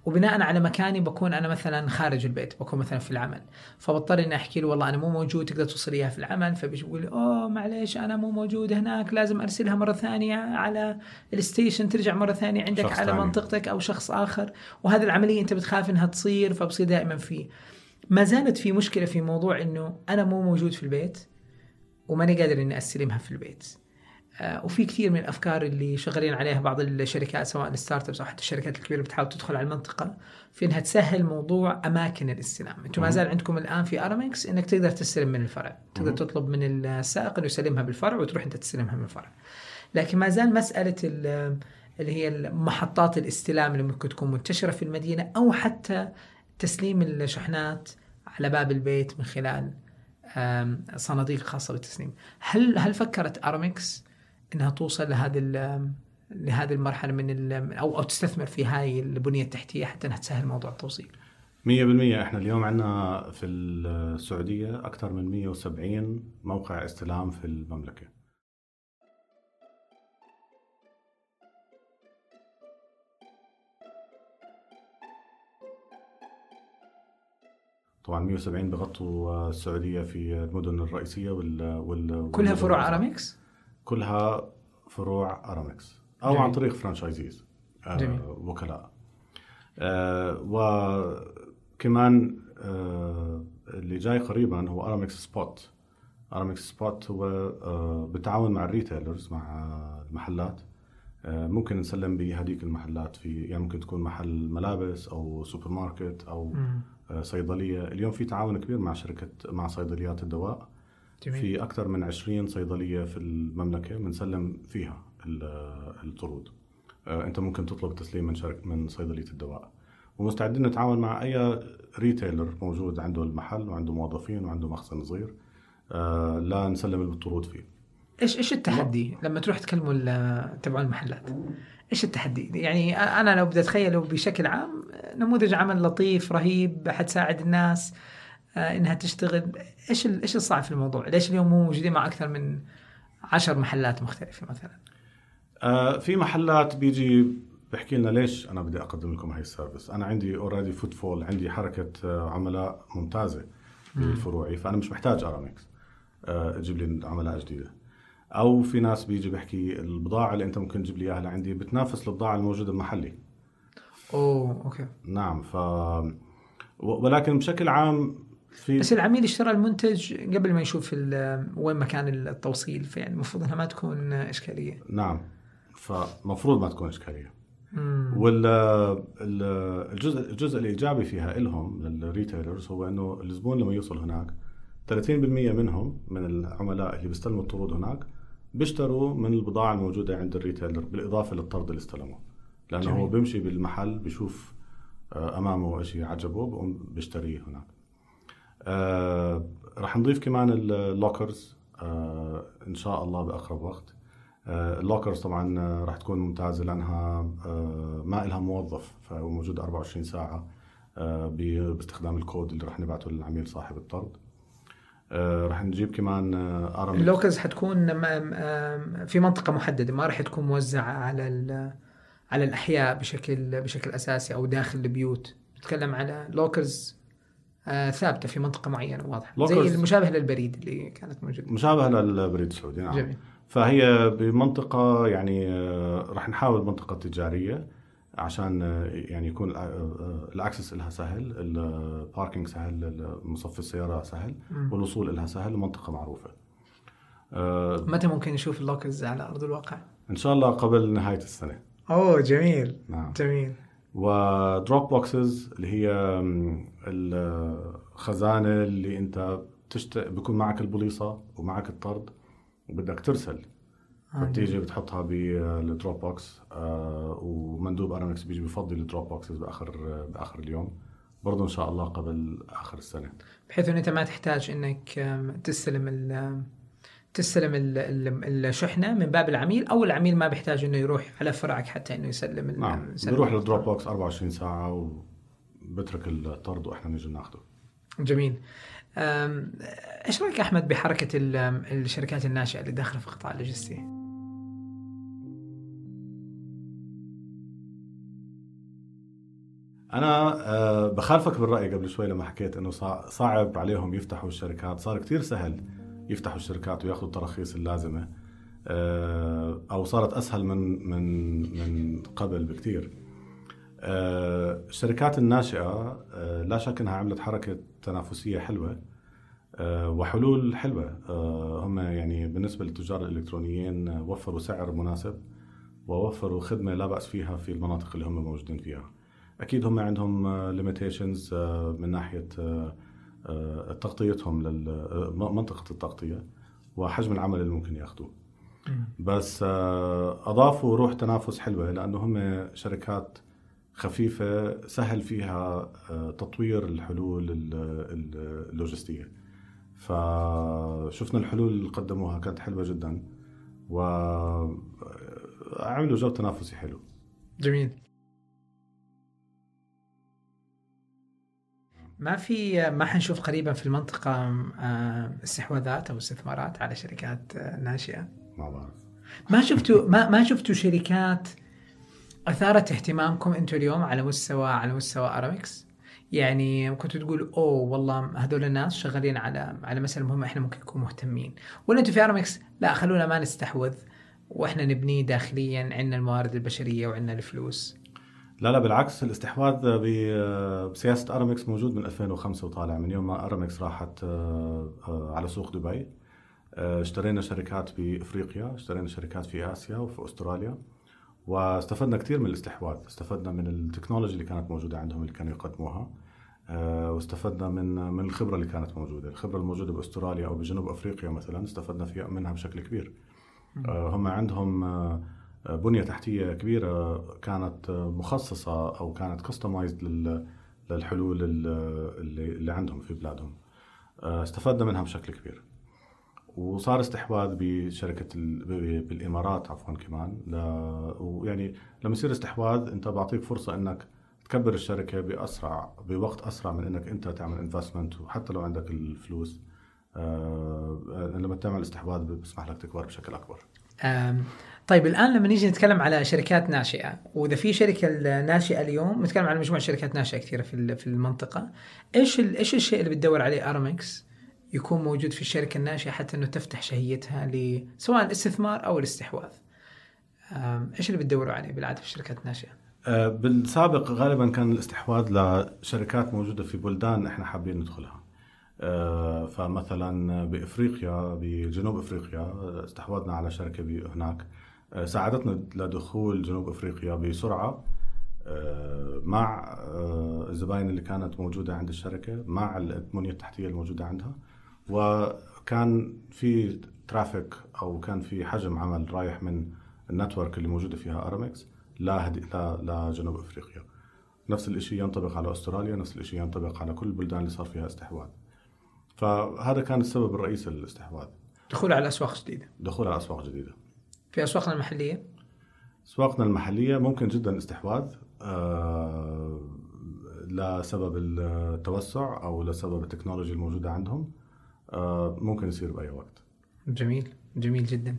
وبناء على مكاني بكون أنا مثلا خارج البيت بكون مثلا في العمل. فبضطر إني أحكي له والله أنا مو موجود تقدر توصل اياها في العمل. فبيقول لي أوه معليش أنا مو موجود هناك لازم أرسلها مرة ثانية على ال station ترجع مرة ثانية عندك على ثاني. منطقتك أو شخص آخر. وهذه العملية أنت بتخاف إنها تصير فبصير دائما في ما زالت في مشكلة في موضوع إنه أنا مو موجود في البيت وماني قادر إني أستلمها في البيت آه، وفي كثير من الأفكار اللي شغالين عليها بعض الشركات سواء ال startups أو حتى الشركات الكبيرة بتحاول تدخل على المنطقة في إنها تسهل موضوع أماكن الاستلام، أنتم ما. زال عندكم الآن في ارامكس إنك تقدر تستلم من الفرع، تقدر. تطلب من السائق إنه يسلمها بالفرع وتروح أنت تستلمها من الفرع. لكن ما زال مسألة ال- اللي هي محطات الاستلام اللي ممكن تكون منتشرة في المدينة أو حتى تسليم الشحنات على باب البيت من خلال صناديق خاصة بالتسليم. هل هل فكرت أرامكس إنها توصل لهذه لهذه المرحلة من أو أو تستثمر في هاي البنية التحتية حتى إنها تسهل موضوع التوصيل؟ 100% إحنا اليوم عندنا في السعودية أكثر من 170 موقع استلام في المملكة طبعا 170 بغطوا السعودية في المدن الرئيسية وال, وال كلها فروع. أرامكس؟ كلها فروع أرامكس أو جميل. عن طريق franchisees جميل. آه وكلاء آه وكمان آه اللي جاي قريبا هو أرامكس سبوت أرامكس سبوت هو آه بالتعاون مع ال retailers مع المحلات آه ممكن نسلم بهديك المحلات في يعني ممكن تكون محل ملابس أو سوبر ماركت أو مم. آه صيدلية. اليوم في تعاون كبير مع شركة مع صيدليات الدواء. جميل. في أكثر من 20 صيدلية في المملكة بنسلم فيها ال- الطرود. آه، أنت ممكن تطلب تسليم من شركة من صيدلية الدواء. ومستعدين نتعاون مع أي ريتيلر موجود عنده المحل وعنده موظفين وعنده مخزن صغير. آه، لا نسلم الطرود فيه. إيش إيش التحدي لما تروح تكلموا تبع المحلات؟ إيش التحدي؟ يعني أنا لو بدي اتخيله بشكل عام نموذج عمل لطيف رهيب حتساعد الناس آه، إنها تشتغل إيش إيش الصعب في الموضوع؟ ليش اليوم مو موجودين مع أكثر من عشر محلات مختلفة مثلا؟ آه، في محلات بيجي بحكي لنا ليش أنا بدي أقدم لكم هاي ال service أنا عندي already footfall عندي حركة آه، عملاء ممتازة بالفروعي فأنا مش محتاج أرامكس آه، تجيب لي عملاء جديدة أو في ناس بيجي بحكي البضاعة اللي أنت ممكن تجيب لي إياها لعندي بتنافس البضاعه الموجودة المحلي أوه okay. نعم ف ولكن بشكل عام في بس العميل اشترى المنتج قبل ما يشوف وين مكان التوصيل فيعني المفروض إنها ما تكون إشكالية. نعم فمفروض ما تكون إشكالية. مم. والجزء الجزء الإيجابي فيها لهم لل retailers هو إنه الزبون لما يوصل هناك 30% منهم من العملاء اللي بيستلموا الطرود هناك بيشتروا من البضاعة الموجودة عند ال retailer بالإضافة للطرد اللي استلموه. لأنه جميل. هو بيمشي بالمحل بيشوف آه، أمامه شيء عجبه بقوم بيشتريه هناك. آه راح نضيف كمان ال lockers آه إن شاء الله بأقرب وقت. آه ال lockers طبعا آه، راح تكون ممتازة لأنها آه ما لها موظف فموجود 24 ساعة آه باستخدام الكود اللي راح نبعته للعميل صاحب الطرد. آه راح نجيب كمان آه ارم ال lockers حتكون م- م- في منطقة محددة ما راح تكون موزعة على على الأحياء بشكل بشكل أساسي أو داخل البيوت. نتكلم على lockers آه ثابتة في منطقة معينة واضحة. زي المشابه للبريد اللي كانت موجودة. مشابهه للبريد السعودي نعم. جميل. فهي بمنطقة يعني آه، راح نحاول منطقة تجارية. عشان آه، يعني يكون الأ- آه، ال access لها سهل ال parking سهل تصفي السيارة سهل. والوصول لها سهل منطقة معروفة. آه، متى ممكن نشوف ال lockers على أرض الواقع؟ إن شاء الله قبل نهاية السنة. أوه جميل. نعم. جميل. و drop boxes اللي هي م، الخزانة اللي أنت بتشت... بيكون معك البوليصة ومعك الطرد وبدك ترسل. آه، بتيجي بتحطها بال drop box آه ومندوب ارامكس بيجي بفضي ال drop boxes بآخر بآخر اليوم. برضه إن شاء الله قبل آخر السنة. بحيث ان أنت ما تحتاج إنك تستلم ال تستلم ال- ال- الشحنة من باب العميل أو العميل ما بيحتاج إنه يروح على فرعك حتى إنه يسلم نعم. بيروح لل drop box 24 ساعة وبترك الطرد وإحنا نيجي ناخده. جميل. إيش رأيك أحمد بحركة ال- الشركات الناشئة اللي داخلة في قطاع اللوجستي؟ أنا آه بخالفك بالرأي قبل شوي لما حكيت إنه صع- صعب عليهم يفتحوا الشركات. صار كتير سهل يفتحوا الشركات وياخذوا التراخيص اللازمة. آه أو صارت أسهل من من من قبل بكتير. آه، الشركات الناشئة لا شك إنها عملت حركة تنافسية حلوة وحلول حلوة. هم يعني بالنسبة للتجار الإلكترونيين وفروا سعر مناسب ووفروا خدمة لا بأس فيها في المناطق اللي هم موجودين فيها. أكيد هم عندهم ليميتيشنز من ناحية آه، آه، تغطيتهم لمنطقه التغطية وحجم العمل اللي ممكن ياخذوه بس آه، أضافوا روح تنافس حلوة لأنه هم شركات خفيفة سهل فيها آه، تطوير الحلول ال- ال- اللوجستية. فشفنا الحلول اللي قدموها كانت حلوة جدا وعملوا جو تنافسي حلو. جميل. ما في ما حنشوف قريبا في المنطقة آه، استحواذات أو استثمارات على شركات آه، ناشئة. ما بعرف. ما شفتوا ما ما شفتوا شركات أثارت اهتمامكم أنتم اليوم على مستوى على مستوى ارامكس يعني كنتوا تقولوا أوه والله هذول الناس شغالين على على مسألة مهمة إحنا ممكن نكون مهتمين. ولا أنتم في ارامكس لا خلونا ما نستحوذ وإحنا نبنيه داخليا عندنا الموارد البشرية وعندنا الفلوس. لا لا بالعكس الاستحواذ بسياسة أرامكس موجود من 2005 وطالع. من يوم ما أرامكس راحت آه، آه، على سوق دبي آه، اشترينا شركات بإفريقيا اشترينا شركات في آسيا وفي أستراليا واستفدنا كثير من الاستحواذ. استفدنا من ال technology اللي كانت موجودة عندهم اللي كانوا يقدموها واستفدنا من من الخبرة اللي كانت موجودة. الخبرة الموجودة بأستراليا أو بجنوب أفريقيا مثلا استفدنا فيها منها بشكل كبير. هم عندهم بنية تحتية كبيرة كانت مخصصة أو كانت كستمايزد للحلول ال- اللي عندهم في بلادهم. آه، استفدنا منها بشكل كبير. وصار استحواذ بشركة بالإمارات عفوا كمان. ويعني لما يصير استحواذ أنت بعطيك فرصة إنك تكبر الشركة باسرع بوقت أسرع من إنك أنت تعمل investment وحتى لو عندك الفلوس. آه لما تعمل استحواذ بيسمح لك تكبر بشكل أكبر. طيب الآن لما نيجي نتكلم على شركات ناشئة وإذا في شركة ناشئة اليوم نتكلم على مجموعة شركات ناشئة كثيرة في في المنطقة إيش إيش الشيء اللي بتدور عليه ارامكس يكون موجود في الشركة الناشئة حتى إنه تفتح شهيتها سواء الاستثمار أو الاستحواذ؟ إيش اللي بتدوروا عليه بالعادة في الشركات الناشئة؟ آه، بالسابق غالبا كان الاستحواذ لشركات موجودة في بلدان إحنا حابين ندخلها. فمثلا بإفريقيا بجنوب إفريقيا آه، استحوذنا على شركة هناك آه، ساعدتنا لدخول جنوب إفريقيا بسرعة آه، مع آه، الزباين اللي كانت موجودة عند الشركة مع البنيه التحتية الموجودة عندها. وكان في traffic أو كان في حجم عمل رايح من ال network اللي موجودة فيها أرامكس لجنوب إفريقيا. نفس الشيء ينطبق على أستراليا نفس الشيء ينطبق على كل البلدان اللي صار فيها استحواذ. فهذا كان السبب الرئيسي للاستحواذ. دخول على أسواق جديدة. دخول على أسواق جديدة. في أسواقنا المحلية؟ أسواقنا المحلية ممكن جدا استحواذ آه، لسبب التوسع أو لسبب التكنولوجيا الموجودة عندهم آه، ممكن يصير بأي وقت. جميل جميل جدا.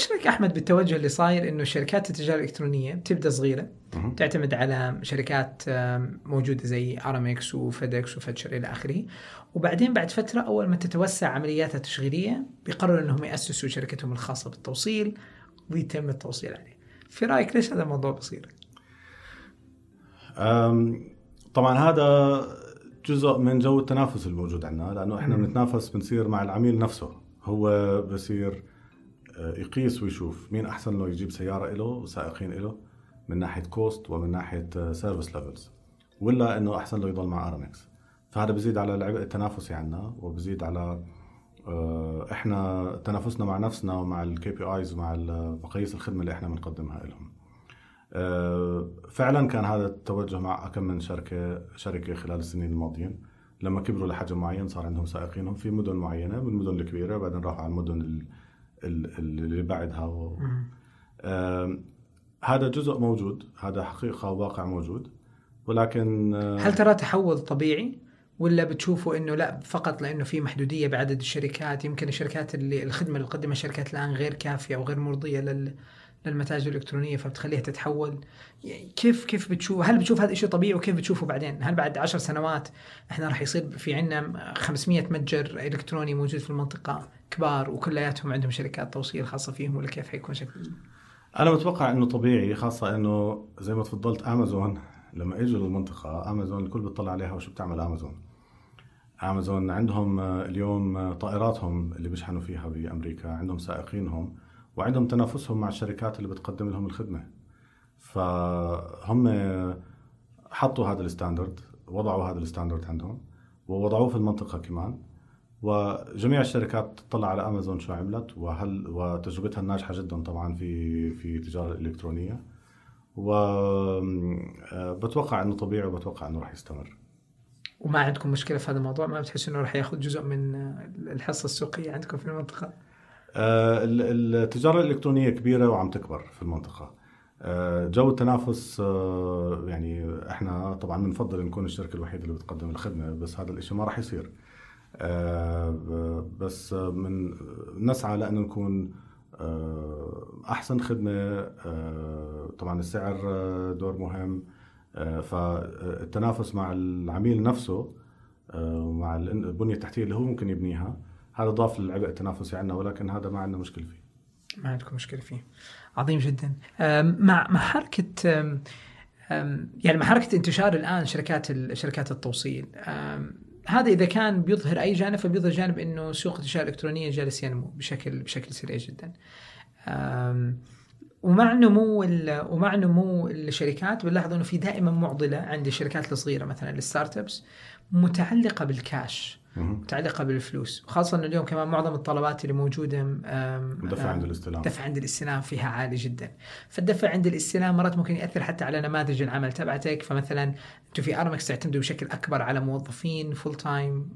إيش رأيك أحمد بالتوجه اللي صاير إنه شركات التجارة الإلكترونية بتبدأ صغيرة مهم. تعتمد على شركات موجودة زي ارامكس وفيدكس وفتشر إلى آخره وبعدين بعد فترة أول ما تتوسع عملياتها التشغيلية بيقرروا إنهم يأسسوا شركتهم الخاصة بالتوصيل ويتم التوصيل عليه. في رأيك ليش هذا الموضوع بصير؟ طبعا هذا جزء من جو التنافس الموجود عندنا لأنه إحنا. بنتنافس بنصير مع العميل نفسه هو بصير يقيس ويشوف مين أحسن له يجيب سيارة له وسائقين له من ناحية cost ومن ناحية service levels ولا إنه أحسن له يضل مع ارامكس فهذا بزيد على العبء التنافسي عندنا وبزيد على آه، إحنا تنافسنا مع نفسنا ومع ال KPIs ومع مقاييس الخدمة اللي إحنا بنقدمها لهم آه، فعلا كان هذا التوجه مع كم من شركة شركة خلال السنين الماضيين. لما كبروا لحجم معين صار عندهم سائقينهم في مدن معينة من المدن الكبيرة بعدين راحوا على المدن ال- ال- اللي بعدها و... هذا جزء موجود هذا حقيقة واقع موجود ولكن هل ترى تحول طبيعي؟ ولا بتشوفوا إنه لا فقط لأنه في محدودية بعدد الشركات يمكن الشركات اللي الخدمة اللي تقدمها الشركات الآن غير كافية أو غير مرضية لل للمتاجر الإلكترونية فبتخليها تتحول؟ كيف كيف بتشوف هل بتشوف هذا الشيء طبيعي وكيف بتشوفه بعدين؟ هل بعد عشر سنوات إحنا راح يصير في عندنا 500 متجر إلكتروني موجود في المنطقة؟ كبار وكلياتهم عندهم شركات توصيل خاصة فيهم ولا كيف حيكون شكل أنا متوقع إنه طبيعي خاصة إنه زي ما تفضلت امازون لما إجوا للمنطقة امازون الكل بيطلع عليها وشو بتعمل امازون امازون عندهم اليوم طائراتهم اللي بيشحنوا فيها بأمريكا عندهم سائقينهم وعندهم تنافسهم مع الشركات اللي بتقدم لهم الخدمة. فهم حطوا هذا ال standard وضعوا هذا ال standard عندهم ووضعوه في المنطقة كمان. وجميع الشركات تطلع على أمازون شو عملت وهل وتجربتها الناجحه جدا طبعا في في التجارة الإلكترونية. وبتوقع إنه طبيعي وبتوقع إنه راح يستمر. وما عندكم مشكلة في هذا الموضوع؟ ما بتحسوا إنه راح ياخذ جزء من الحصة السوقية عندكم في المنطقة؟ آه، ال- التجارة الإلكترونية كبيرة وعم تكبر في المنطقة. آه، جو التنافس آه، يعني إحنا طبعا بنفضل نكون الشركة الوحيدة اللي بتقدم الخدمة بس هذا الشيء ما راح يصير. آه، بس من نسعى لأن نكون آه، أحسن خدمة. آه، طبعا السعر آه، دور مهم. آه، فالتنافس مع العميل نفسه آه، ومع البنية التحتية اللي هو ممكن يبنيها هذا ضاف للعبء التنافسي عندنا ولكن هذا ما عندنا مشكلة فيه. ما عندكم مشكلة فيه. عظيم جدا. مع مع أم، يعني مع حركه انتشار الآن شركات شركات التوصيل هذا إذا كان بيظهر أي جانب فبيظهر جانب إنه سوق التجارة الإلكترونية جالس ينمو بشكل بشكل سريع جدا. ومع نمو ومع نمو الشركات بنلاحظ إنه في دائما معضلة عند الشركات الصغيرة مثلا الستارت أبس متعلقة بالكاش. متعلقة بالفلوس وخاصة إنه اليوم كمان معظم الطلبات اللي موجودة دفع عند الاستلام. الدفع عند الاستلام فيها عالي جدا. فالدفع عند الاستلام مرات ممكن يأثر حتى على نماذج العمل تبعتك. فمثلا أنتم في أرمكس تعتمدوا بشكل أكبر على موظفين full time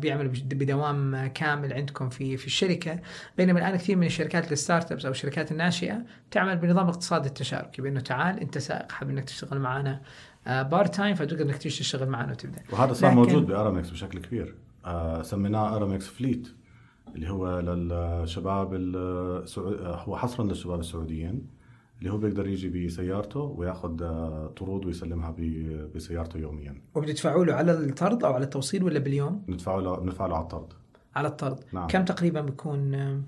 بيعملوا بدوام كامل عندكم في في الشركة. بينما الآن كثير من الشركات ال startups أو الشركات الناشئة تعمل بنظام اقتصاد التشاركي بأنه تعال أنت سائق حابب إنك تشتغل معنا part time فتقدر إنك تيجي تشتغل معنا وتبدأ وهذا صار لكن- موجود بأرامكس بشكل كبير آه، سميناه أرامكس fleet اللي هو للشباب. آه، هو حصرا للشباب السعوديين اللي هو بيقدر يجي بسيارته ويأخذ آه، طرود ويسلمها بسيارته يوميا وبتدفعوا له على الطرد أو على التوصيل ولا باليوم؟ ندفع له بندفع له على الطرد على الطرد نعم. كم تقريبا بيكون آه،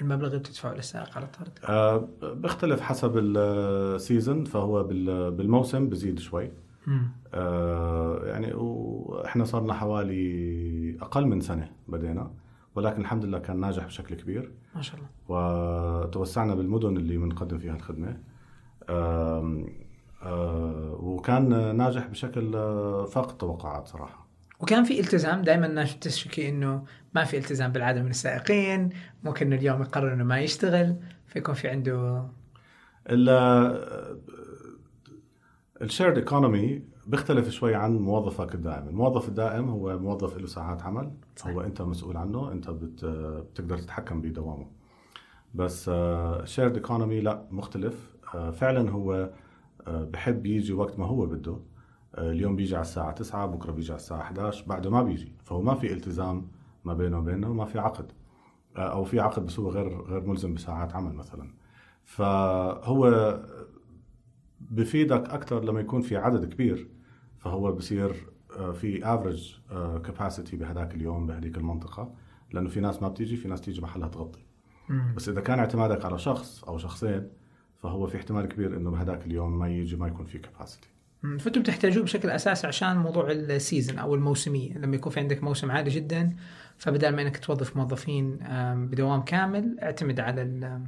المبلغ اللي بتدفعه للسائق على الطرد؟ آه، بيختلف حسب ال season فهو بال- بالموسم بزيد شوي. آه، يعني وإحنا صار لنا حوالي أقل من سنة بدينا ولكن الحمد لله كان ناجح بشكل كبير. ما شاء الله. وتوسعنا بالمدن اللي بنقدم فيها الخدمة. آم، آه، وكان ناجح بشكل آه، فاق التوقعات صراحة. وكان في التزام دائما الناس تشتكي إنه ما في التزام بالعادة من السائقين ممكن اليوم يقرر إنه ما يشتغل فيكون في عنده ال shared economy بيختلف شوي عن موظفك الدائم، الموظف الدائم هو موظف له ساعات عمل صحيح. هو أنت مسؤول عنه أنت بت بتقدر تتحكم بدوامه. بس shared economy لا مختلف. آه، فعلا هو آه، بحب يجي وقت ما هو بده. آه، اليوم بيجي على الساعة 9 بكرة بيجي على الساعة 11 بعده ما بيجي. فهو ما في التزام ما بينه وبينه ما في عقد. آه، أو في عقد بس هو غير غير ملزم بساعات عمل مثلا. فهو بفيدك أكثر لما يكون في عدد كبير. فهو بصير آه، في average capacity بهذاك اليوم بهذيك المنطقة. لأنه في ناس ما بتيجي في ناس تيجي محلها تغطي. مم. بس إذا كان اعتمادك على شخص أو شخصين فهو في احتمال كبير إنه بهذاك اليوم ما يجي ما يكون في capacity مم. فأنتم بتحتاجوه بشكل أساسي عشان موضوع ال season أو الموسمية. لما يكون في عندك موسم عالي جدا فبدل ما إنك توظف موظفين بدوام كامل اعتمد على ال-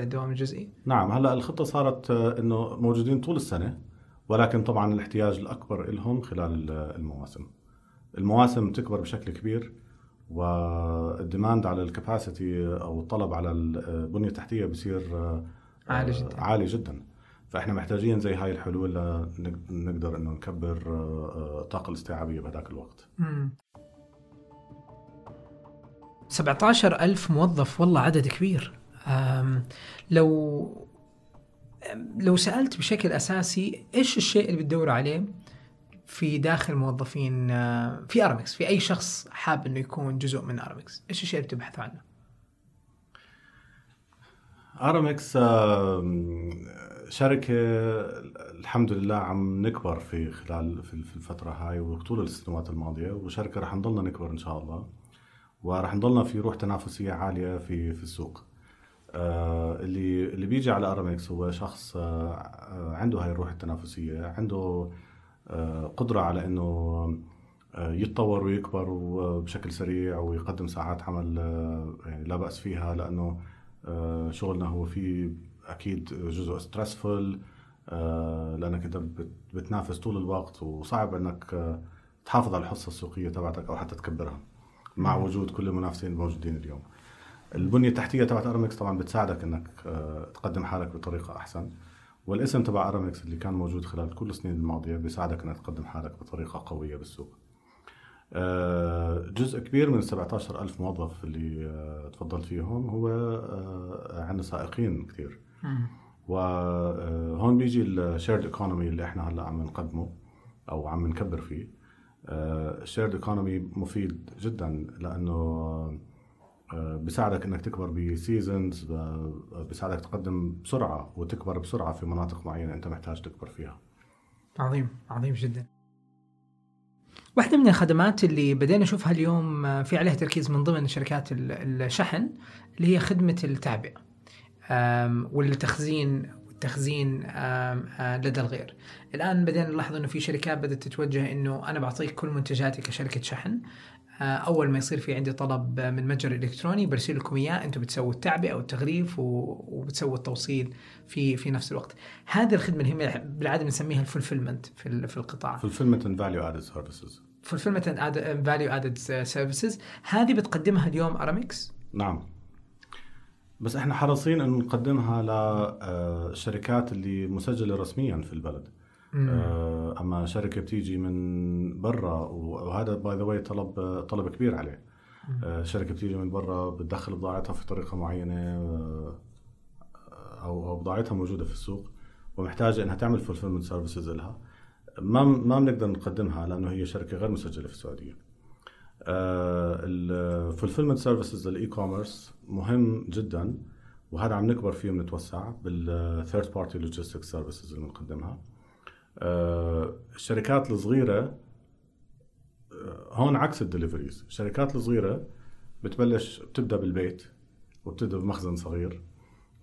الدوام الجزئي. نعم هلا الخطة صارت آه، إنه موجودين طول السنة ولكن طبعا الاحتياج الأكبر لهم خلال ال- المواسم. المواسم تكبر بشكل كبير والديماند على الكباسيتي أو الطلب على البنيه التحتيه بصير آه، عالي آه، جدا. عالي جدا. فإحنا محتاجين زي هاي الحلول لنقدر إنه نكبر آه، آه، الطاقه الاستيعابية بهذاك الوقت. مم. 17 ألف موظف والله عدد كبير. لو لو سألت بشكل أساسي إيش الشيء اللي بتدور عليه في داخل موظفين آه، في أرمكس في أي شخص حاب إنه يكون جزء من أرمكس إيش الشيء اللي بتبحثوا عنه؟ ارامكس آم، شركة الحمد لله عم نكبر في خلال في الفترة هاي وطول السنوات الماضية وشركة رح نضلنا نكبر إن شاء الله ورح نضلنا في روح تنافسية عالية في في السوق. آه، اللي اللي بيجي على أرامكس هو شخص آه، آه، عنده هاي الروح التنافسية عنده آه، قدرة على إنه آه، يتطور ويكبر وبشكل سريع ويقدم ساعات عمل آه، يعني لا بأس فيها لأنه آه، شغلنا هو فيه أكيد جزء stressful لأنك انت بت- بتنافس طول الوقت وصعب إنك آه، تحافظ على الحصة السوقية تبعتك أو حتى تكبرها مع وجود كل المنافسين الموجودين اليوم. البنية التحتية تبعت ارامكس طبعا بتساعدك إنك آه، تقدم حالك بطريقة أحسن والاسم تبع ارامكس اللي كان موجود خلال كل السنين الماضية بيساعدك إنك تقدم حالك بطريقة قوية بالسوق. آه، جزء كبير من 17 ألف موظف اللي آه، تفضلت فيهم هو آه، عندنا سائقين كثير. وهون بيجي ال shared economy اللي إحنا هلأ عم نقدمه أو عم نكبر فيه. ال shared economy مفيد جدا لأنه بيساعدك إنك تكبر ب seasons بيساعدك تقدم بسرعة وتكبر بسرعة في مناطق معينة أنت محتاج تكبر فيها. عظيم عظيم جدا. واحدة من الخدمات اللي بدينا نشوفها اليوم آه، في عليها تركيز من ضمن شركات ال- الشحن اللي هي خدمة التعبئة والتخزين والتخزين آه، لدى الغير. الآن بدينا نلاحظ أنه في شركات بدأت تتوجه أنه أنا بعطيك كل منتجاتي كشركة شحن. آه، أول ما يصير في عندي طلب آه، من متجر إلكتروني برسل لكم إياه أنتم بتسووا التعبئة والتغليف وبتسووا التوصيل في في نفس الوقت. هذه الخدمة اللي هي بالعادة بنسميها الفولفيلمنت في في القطاع. And value added services. fulfillment and add- value added services. هذه بتقدمها اليوم ارامكس نعم. بس إحنا حريصين انه نقدمها للشركات اللي مسجلة رسميا في البلد. آه، أما شركة بتيجي من برا وهذا by the way طلب طلب كبير عليه. آه، شركة بتيجي من برا بتدخل بضاعتها في طريقة معينة آه، أو أو بضاعتها موجودة في السوق ومحتاجة إنها تعمل fulfillment services لها. ما ما بنقدر نقدمها لأنه هي شركة غير مسجلة في السعودية. ال fulfillment services ال e-commerce مهم جدا وهذا عم نكبر فيه ونتوسع بال third party logistic services اللي بنقدمها. آه، الشركات الصغيرة آه، هون عكس ال deliveries. الشركات الصغيرة بتبلش بتبدأ بالبيت وبتبدأ بمخزن صغير.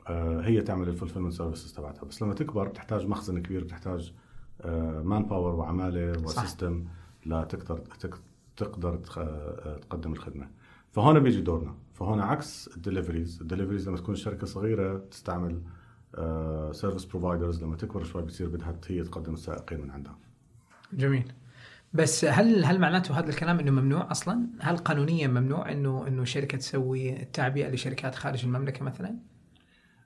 آه، هي تعمل ال fulfillment services تبعتها. بس لما تكبر بتحتاج مخزن كبير بتحتاج manpower وعمالة و system لتقدر تقدر تقدم الخدمة. فهون بيجي دورنا. فهون عكس ال deliveries. ال deliveries لما تكون الشركة صغيرة تستعمل service providers لما تكبر شوي بتصير بدها هي تقدم السائقين من عندها جميل بس هل هل معناته هذا الكلام إنه ممنوع أصلا؟ هل قانونيا ممنوع إنه إنه شركة تسوي التعبئة لشركات خارج المملكة مثلا؟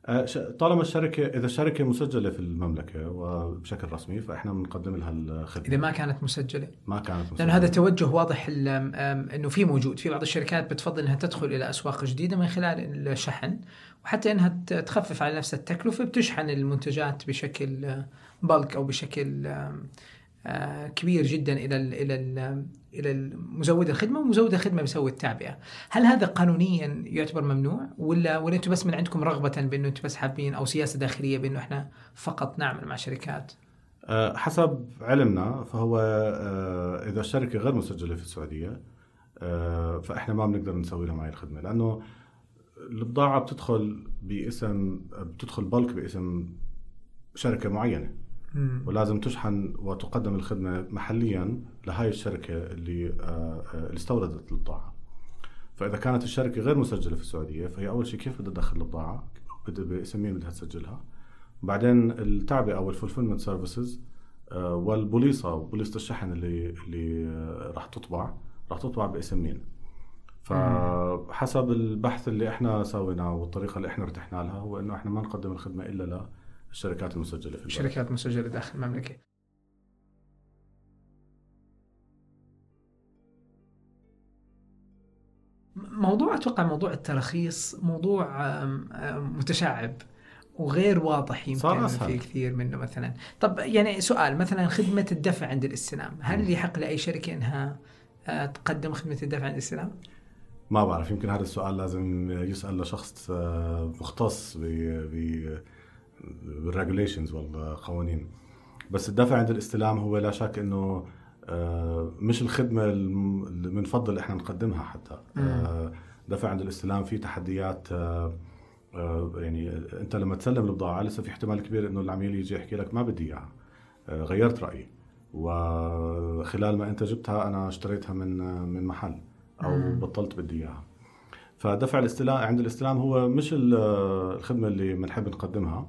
آه، طالما الشركة إذا الشركة مسجلة في المملكة وبشكل رسمي فإحنا بنقدم لها الخدمة. إذا ما كانت مسجلة؟ ما كانت مسجلة. لأن هذا توجه واضح إنه في موجود. في بعض الشركات بتفضل إنها تدخل إلى أسواق جديدة من خلال الشحن وحتى إنها تخفف على نفسها التكلفة بتشحن المنتجات بشكل بلك أو بشكل آه، كبير جدا إلى ال إلى ال إلى مزود الخدمة ومزود الخدمة بيسوي التعبئة. هل هذا قانونيا يعتبر ممنوع ولا ولا أنتم بس من عندكم رغبة بأنه أنتم بس حابين أو سياسة داخلية بأنه إحنا فقط نعمل مع شركات؟ آه، حسب علمنا فهو آه، إذا الشركة غير مسجلة في السعودية آه، فإحنا ما بنقدر نسوي لهم هاي الخدمة لأنه البضاعة بتدخل باسم بتدخل بلك باسم شركة معينة. ولازم تشحن وتقدم الخدمة محليا لهاي الشركة اللي آه، آه، اللي استوردت البضاعة. فإذا كانت الشركة غير مسجلة في السعودية فهي أول شيء كيف بدها تدخل البضاعة؟ بدها باسم مين بدها تسجلها. بعدين التعبئه أو ال fulfillment services والبوليصة بوليصة الشحن اللي اللي آه، راح تطبع راح تطبع باسم مين فحسب البحث اللي إحنا سويناه والطريقة اللي إحنا ارتحنا لها هو إنه إحنا ما نقدم الخدمة إلا للشركات المسجلة في البلد. شركات مسجله داخل المملكة. موضوع أتوقع موضوع التراخيص موضوع متشعب وغير واضح صار يمكن أسهل. في كثير منه مثلا طب يعني سؤال مثلا خدمة الدفع عند الاستلام هل يحق لأي شركة إنها آه، تقدم خدمة الدفع عند الاستلام ما بعرف يمكن هذا السؤال لازم يسأل لشخص آه، مختص ب ب بالريجوليشنز والقوانين بس الدفع عند الاستلام هو لا شك إنه آه، مش الخدمة اللي بنفضل إحنا نقدمها حتى. آه، دفع عند الاستلام في تحديات آه، يعني أنت لما تسلم البضاعة لسه في احتمال كبير إنه العميل يجي يحكي لك ما بدي إياها. غيرت رأيي. وخلال ما أنت جبتها أنا اشتريتها من من محل أو. بطلت بدي إياها. فدفع الاستلام عند الاستلام هو مش ال- الخدمة اللي بنحب نقدمها.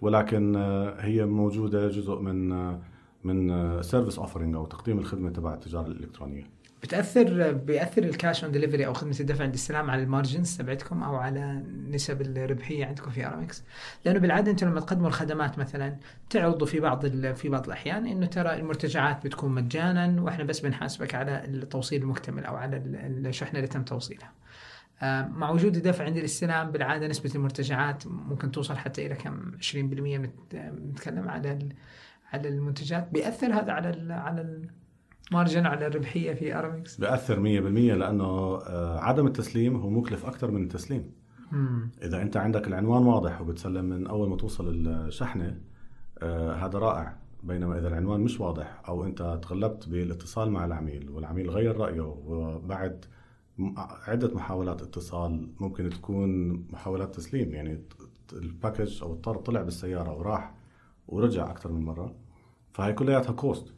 ولكن آه، هي موجودة جزء من آه، من service offering أو تقديم الخدمة تبع التجارة الإلكترونية. بتأثر بيأثر ال cash on delivery أو خدمة الدفع عند الاستلام على ال margins تبعتكم أو على نسب الربحية عندكم في ارامكس لأنه بالعادة أنتم لما تقدموا الخدمات مثلا تعرضوا في بعض في بعض الأحيان إنه ترى المرتجعات بتكون مجانا وإحنا بس بنحاسبك على التوصيل المكتمل أو على ال- الشحنة اللي تم توصيلها. آه، مع وجود الدفع عند الاستلام بالعادة نسبة المرتجعات ممكن توصل حتى إلى كم؟ 20% بنت- بنتكلم على على المنتجات. بيأثر هذا على ال على ال margin على الربحية في ارامكس بأثر 100% لأنه آه، عدم التسليم هو مكلف أكثر من التسليم. مم. إذا أنت عندك العنوان واضح وبتسلم من أول ما توصل الشحنة آه هذا رائع. بينما إذا العنوان مش واضح أو أنت تغلبت بالاتصال مع العميل والعميل غير رأيه وبعد عدة محاولات اتصال ممكن تكون محاولات تسليم يعني ال package أو الطرد طلع بالسيارة وراح ورجع أكثر من مرة. فهي كلياتها cost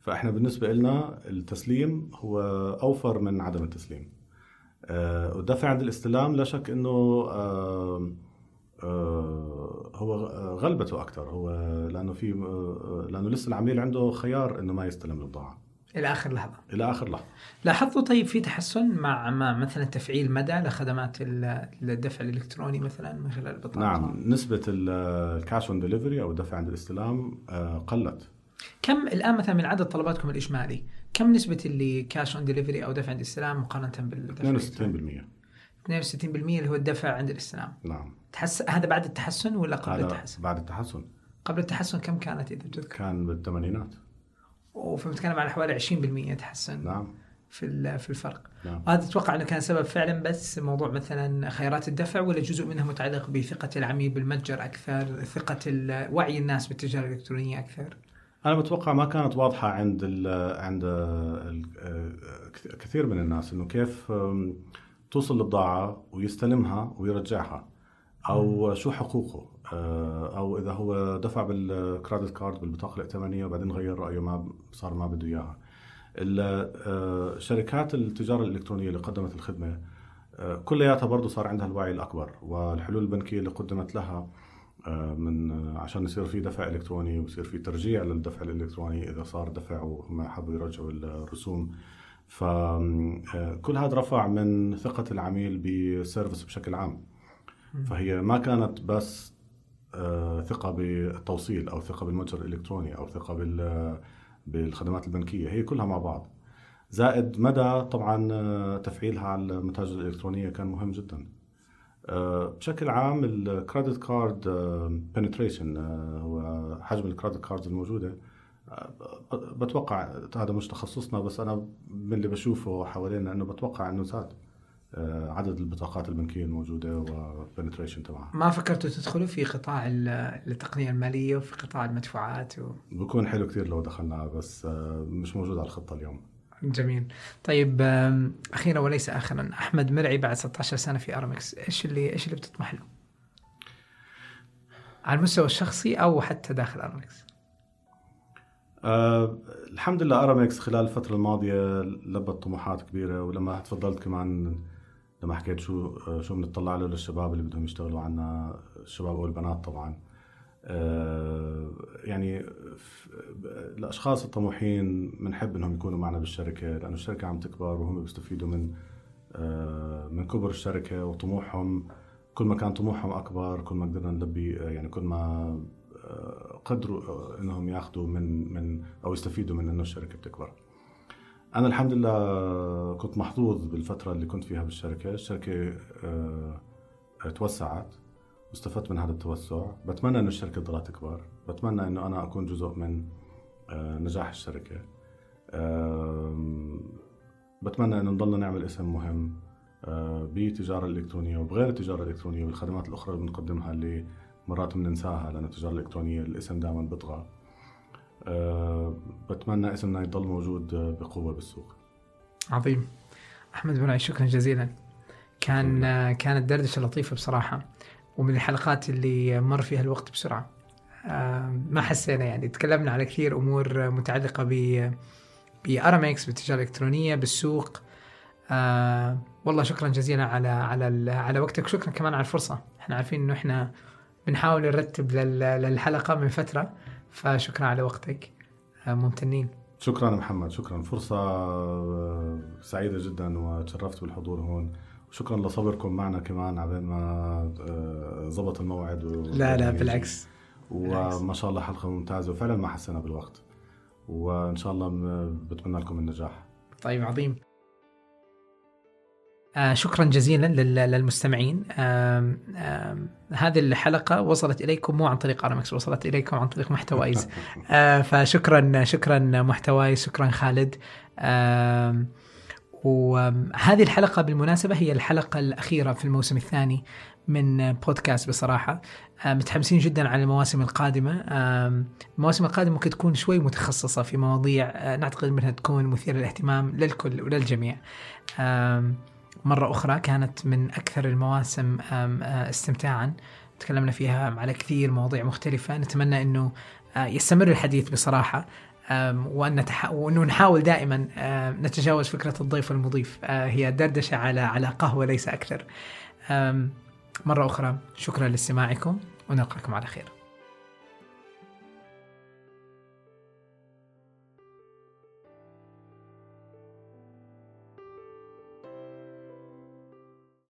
فإحنا بالنسبة لنا التسليم هو أوفر من عدم التسليم. آه، والدفع عند الاستلام لا شك إنه آه، آه، هو غلبته أكثر. هو لأنه في آه، لأنه لسه العميل عنده خيار إنه ما يستلم البضاعة. إلى آخر لحظة. إلى آخر لحظة. لاحظتوا طيب في تحسن مع مع مثلا تفعيل مدى لخدمات ال- الدفع الإلكتروني مثلا من خلال البطاقة؟ نعم نسبة ال cash on delivery أو الدفع عند الاستلام آه، قلت. كم الآن مثلا من عدد طلباتكم الإجمالي كم نسبة اللي cash on delivery أو دفع عند الاستلام مقارنة بالدفع 62% 62% اللي هو الدفع عند الاستلام. نعم. تحس هذا بعد التحسن ولا قبل التحسن؟ بعد التحسن. قبل التحسن كم كانت إذا بتذكر؟ كان بالثمانينات. وفبنتكلم على حوالي 20% تحسن نعم. في في الفرق. نعم. وهذا أتوقع إنه كان سبب فعلا بس موضوع مثلا خيارات الدفع ولا جزء منها متعلق بثقة العميل بالمتجر أكثر ثقة وعي الناس بالتجارة الإلكترونية أكثر؟ أنا بتوقع ما كانت واضحة عند ال عند ال- كثير من الناس إنه كيف توصل البضاعه ويستلمها ويرجعها. أو شو حقوقه؟ أه، أو إذا هو دفع بال credit card بالبطاقة الائتمانيه وبعدين غير رأيه ما صار ما بده إياها. أه، شركات التجارة الإلكترونية اللي قدمت الخدمة أه، كلياتها برضه صار عندها الوعي الأكبر والحلول البنكية اللي قدمت لها آه، من آه، عشان يصير في دفع إلكتروني ويصير في ترجيع للدفع الإلكتروني إذا صار دفع وهم حبوا يرجعوا الرسوم. فكل هذا رفع من ثقة العميل بال service بشكل عام. فهي ما كانت بس آه، ثقة بالتوصيل أو ثقة بالمتجر الإلكتروني أو ثقة بال- بالخدمات البنكية هي كلها مع بعض. زائد مدى طبعا آه، تفعيلها على المتاجر الإلكترونية كان مهم جدا. آه، بشكل عام ال credit card penetration هو حجم ال credit cards الموجودة. بتوقع هذا مش تخصصنا بس أنا من اللي بشوفه حوالينا إنه بتوقع إنه زاد. عدد البطاقات البنكية الموجودة و penetration تبعها. ما فكرتوا تدخلوا في قطاع ال- التقنية المالية وفي قطاع المدفوعات و... بكون حلو كثير لو دخلنا بس آه، مش موجود على الخطة اليوم. جميل. طيب أخيرا وليس اخرا أحمد مرعي بعد 16 سنة في أرامكس إيش اللي إيش اللي بتطمح له؟ على المستوى الشخصي أو حتى داخل أرامكس؟ أه الحمد لله أرامكس خلال الفترة الماضية لبت طموحات كبيرة ولما تفضلت كمان لما حكيت شو آه، شو بنطلع له للشباب اللي بدهم يشتغلوا عنا الشباب أو البنات طبعا أه يعني الأشخاص الطموحين بنحب إنهم يكونوا معنا بالشركة لأنه الشركة عم تكبر وهم بيستفيدوا من آه، من كبر الشركة وطموحهم كل ما كان طموحهم أكبر كل ما قدرنا نلبي آه، يعني كل ما آه، قدروا آه، إنهم ياخذوا من من أو يستفيدوا من إنه الشركة بتكبر. أنا الحمد لله كنت محظوظ بالفترة اللي كنت فيها بالشركة، الشركة آه، توسعت واستفدت من هذا التوسع، بتمنى إنه الشركة تضلها تكبر، بتمنى إنه أنا أكون جزء من آه، نجاح الشركة. بتمنى إنه نضلنا نعمل اسم مهم آه، بالتجاره الالكترونيه وبغير التجارة الإلكترونية والخدمات الأخرى اللي بنقدمها اللي مرات بننساها لأن التجارة الإلكترونية الاسم دائما بيطغى بتمنى اسمنا يضل موجود آه، بقوة بالسوق. عظيم. أحمد مرعي شكرا جزيلا. كان آه، كانت دردشة لطيفة بصراحة ومن الحلقات اللي مر فيها الوقت بسرعة. ما حسينا يعني. تكلمنا على كثير أمور متعلقة ب بارامكس بالتجارة الإلكترونية بالسوق. آه والله شكرا جزيلا على على على وقتك. شكرا كمان على الفرصة. إحنا عارفين إنه إحنا بنحاول نرتب لل- للحلقة من فترة. فشكرا على وقتك. آه ممتنين. شكرا محمد شكرا. فرصة آه، سعيدة جدا وتشرفت بالحضور هون. وشكرا لصبركم معنا كمان عبين ما آه، زبط الموعد و... لا لا بالعكس. وما شاء الله حلقة ممتازة وفعلا ما حسينا بالوقت. وإن شاء الله بتمنى لكم النجاح. طيب عظيم. آه شكرا جزيلا لل- للمستمعين. آم آم هذه الحلقة وصلت إليكم مو عن طريق آرامكس وصلت إليكم عن طريق محتوايز *laughs* آه فشكرا شكرا محتوايز شكرا خالد. آم وهذه الحلقة بالمناسبة هي الحلقة الأخيرة في الموسم الثاني من بودكاست بصراحة. آه، متحمسين جدا على المواسم القادمة. آم، المواسم القادمة ممكن تكون شوي متخصصة في مواضيع آه، نعتقد أنها تكون مثيرة للاهتمام للكل وللجميع. مرة أخرى كانت من أكثر المواسم آه، استمتاعا. تكلمنا فيها على كثير مواضيع مختلفة. نتمنى أنه آه، يستمر الحديث بصراحة وأن. وأنه نحاول دائما نتجاوز فكرة الضيف والمضيف. آه، هي دردشة على على قهوة ليس أكثر. مرة أخرى شكرا لاستماعكم. ونلقاكم على خير.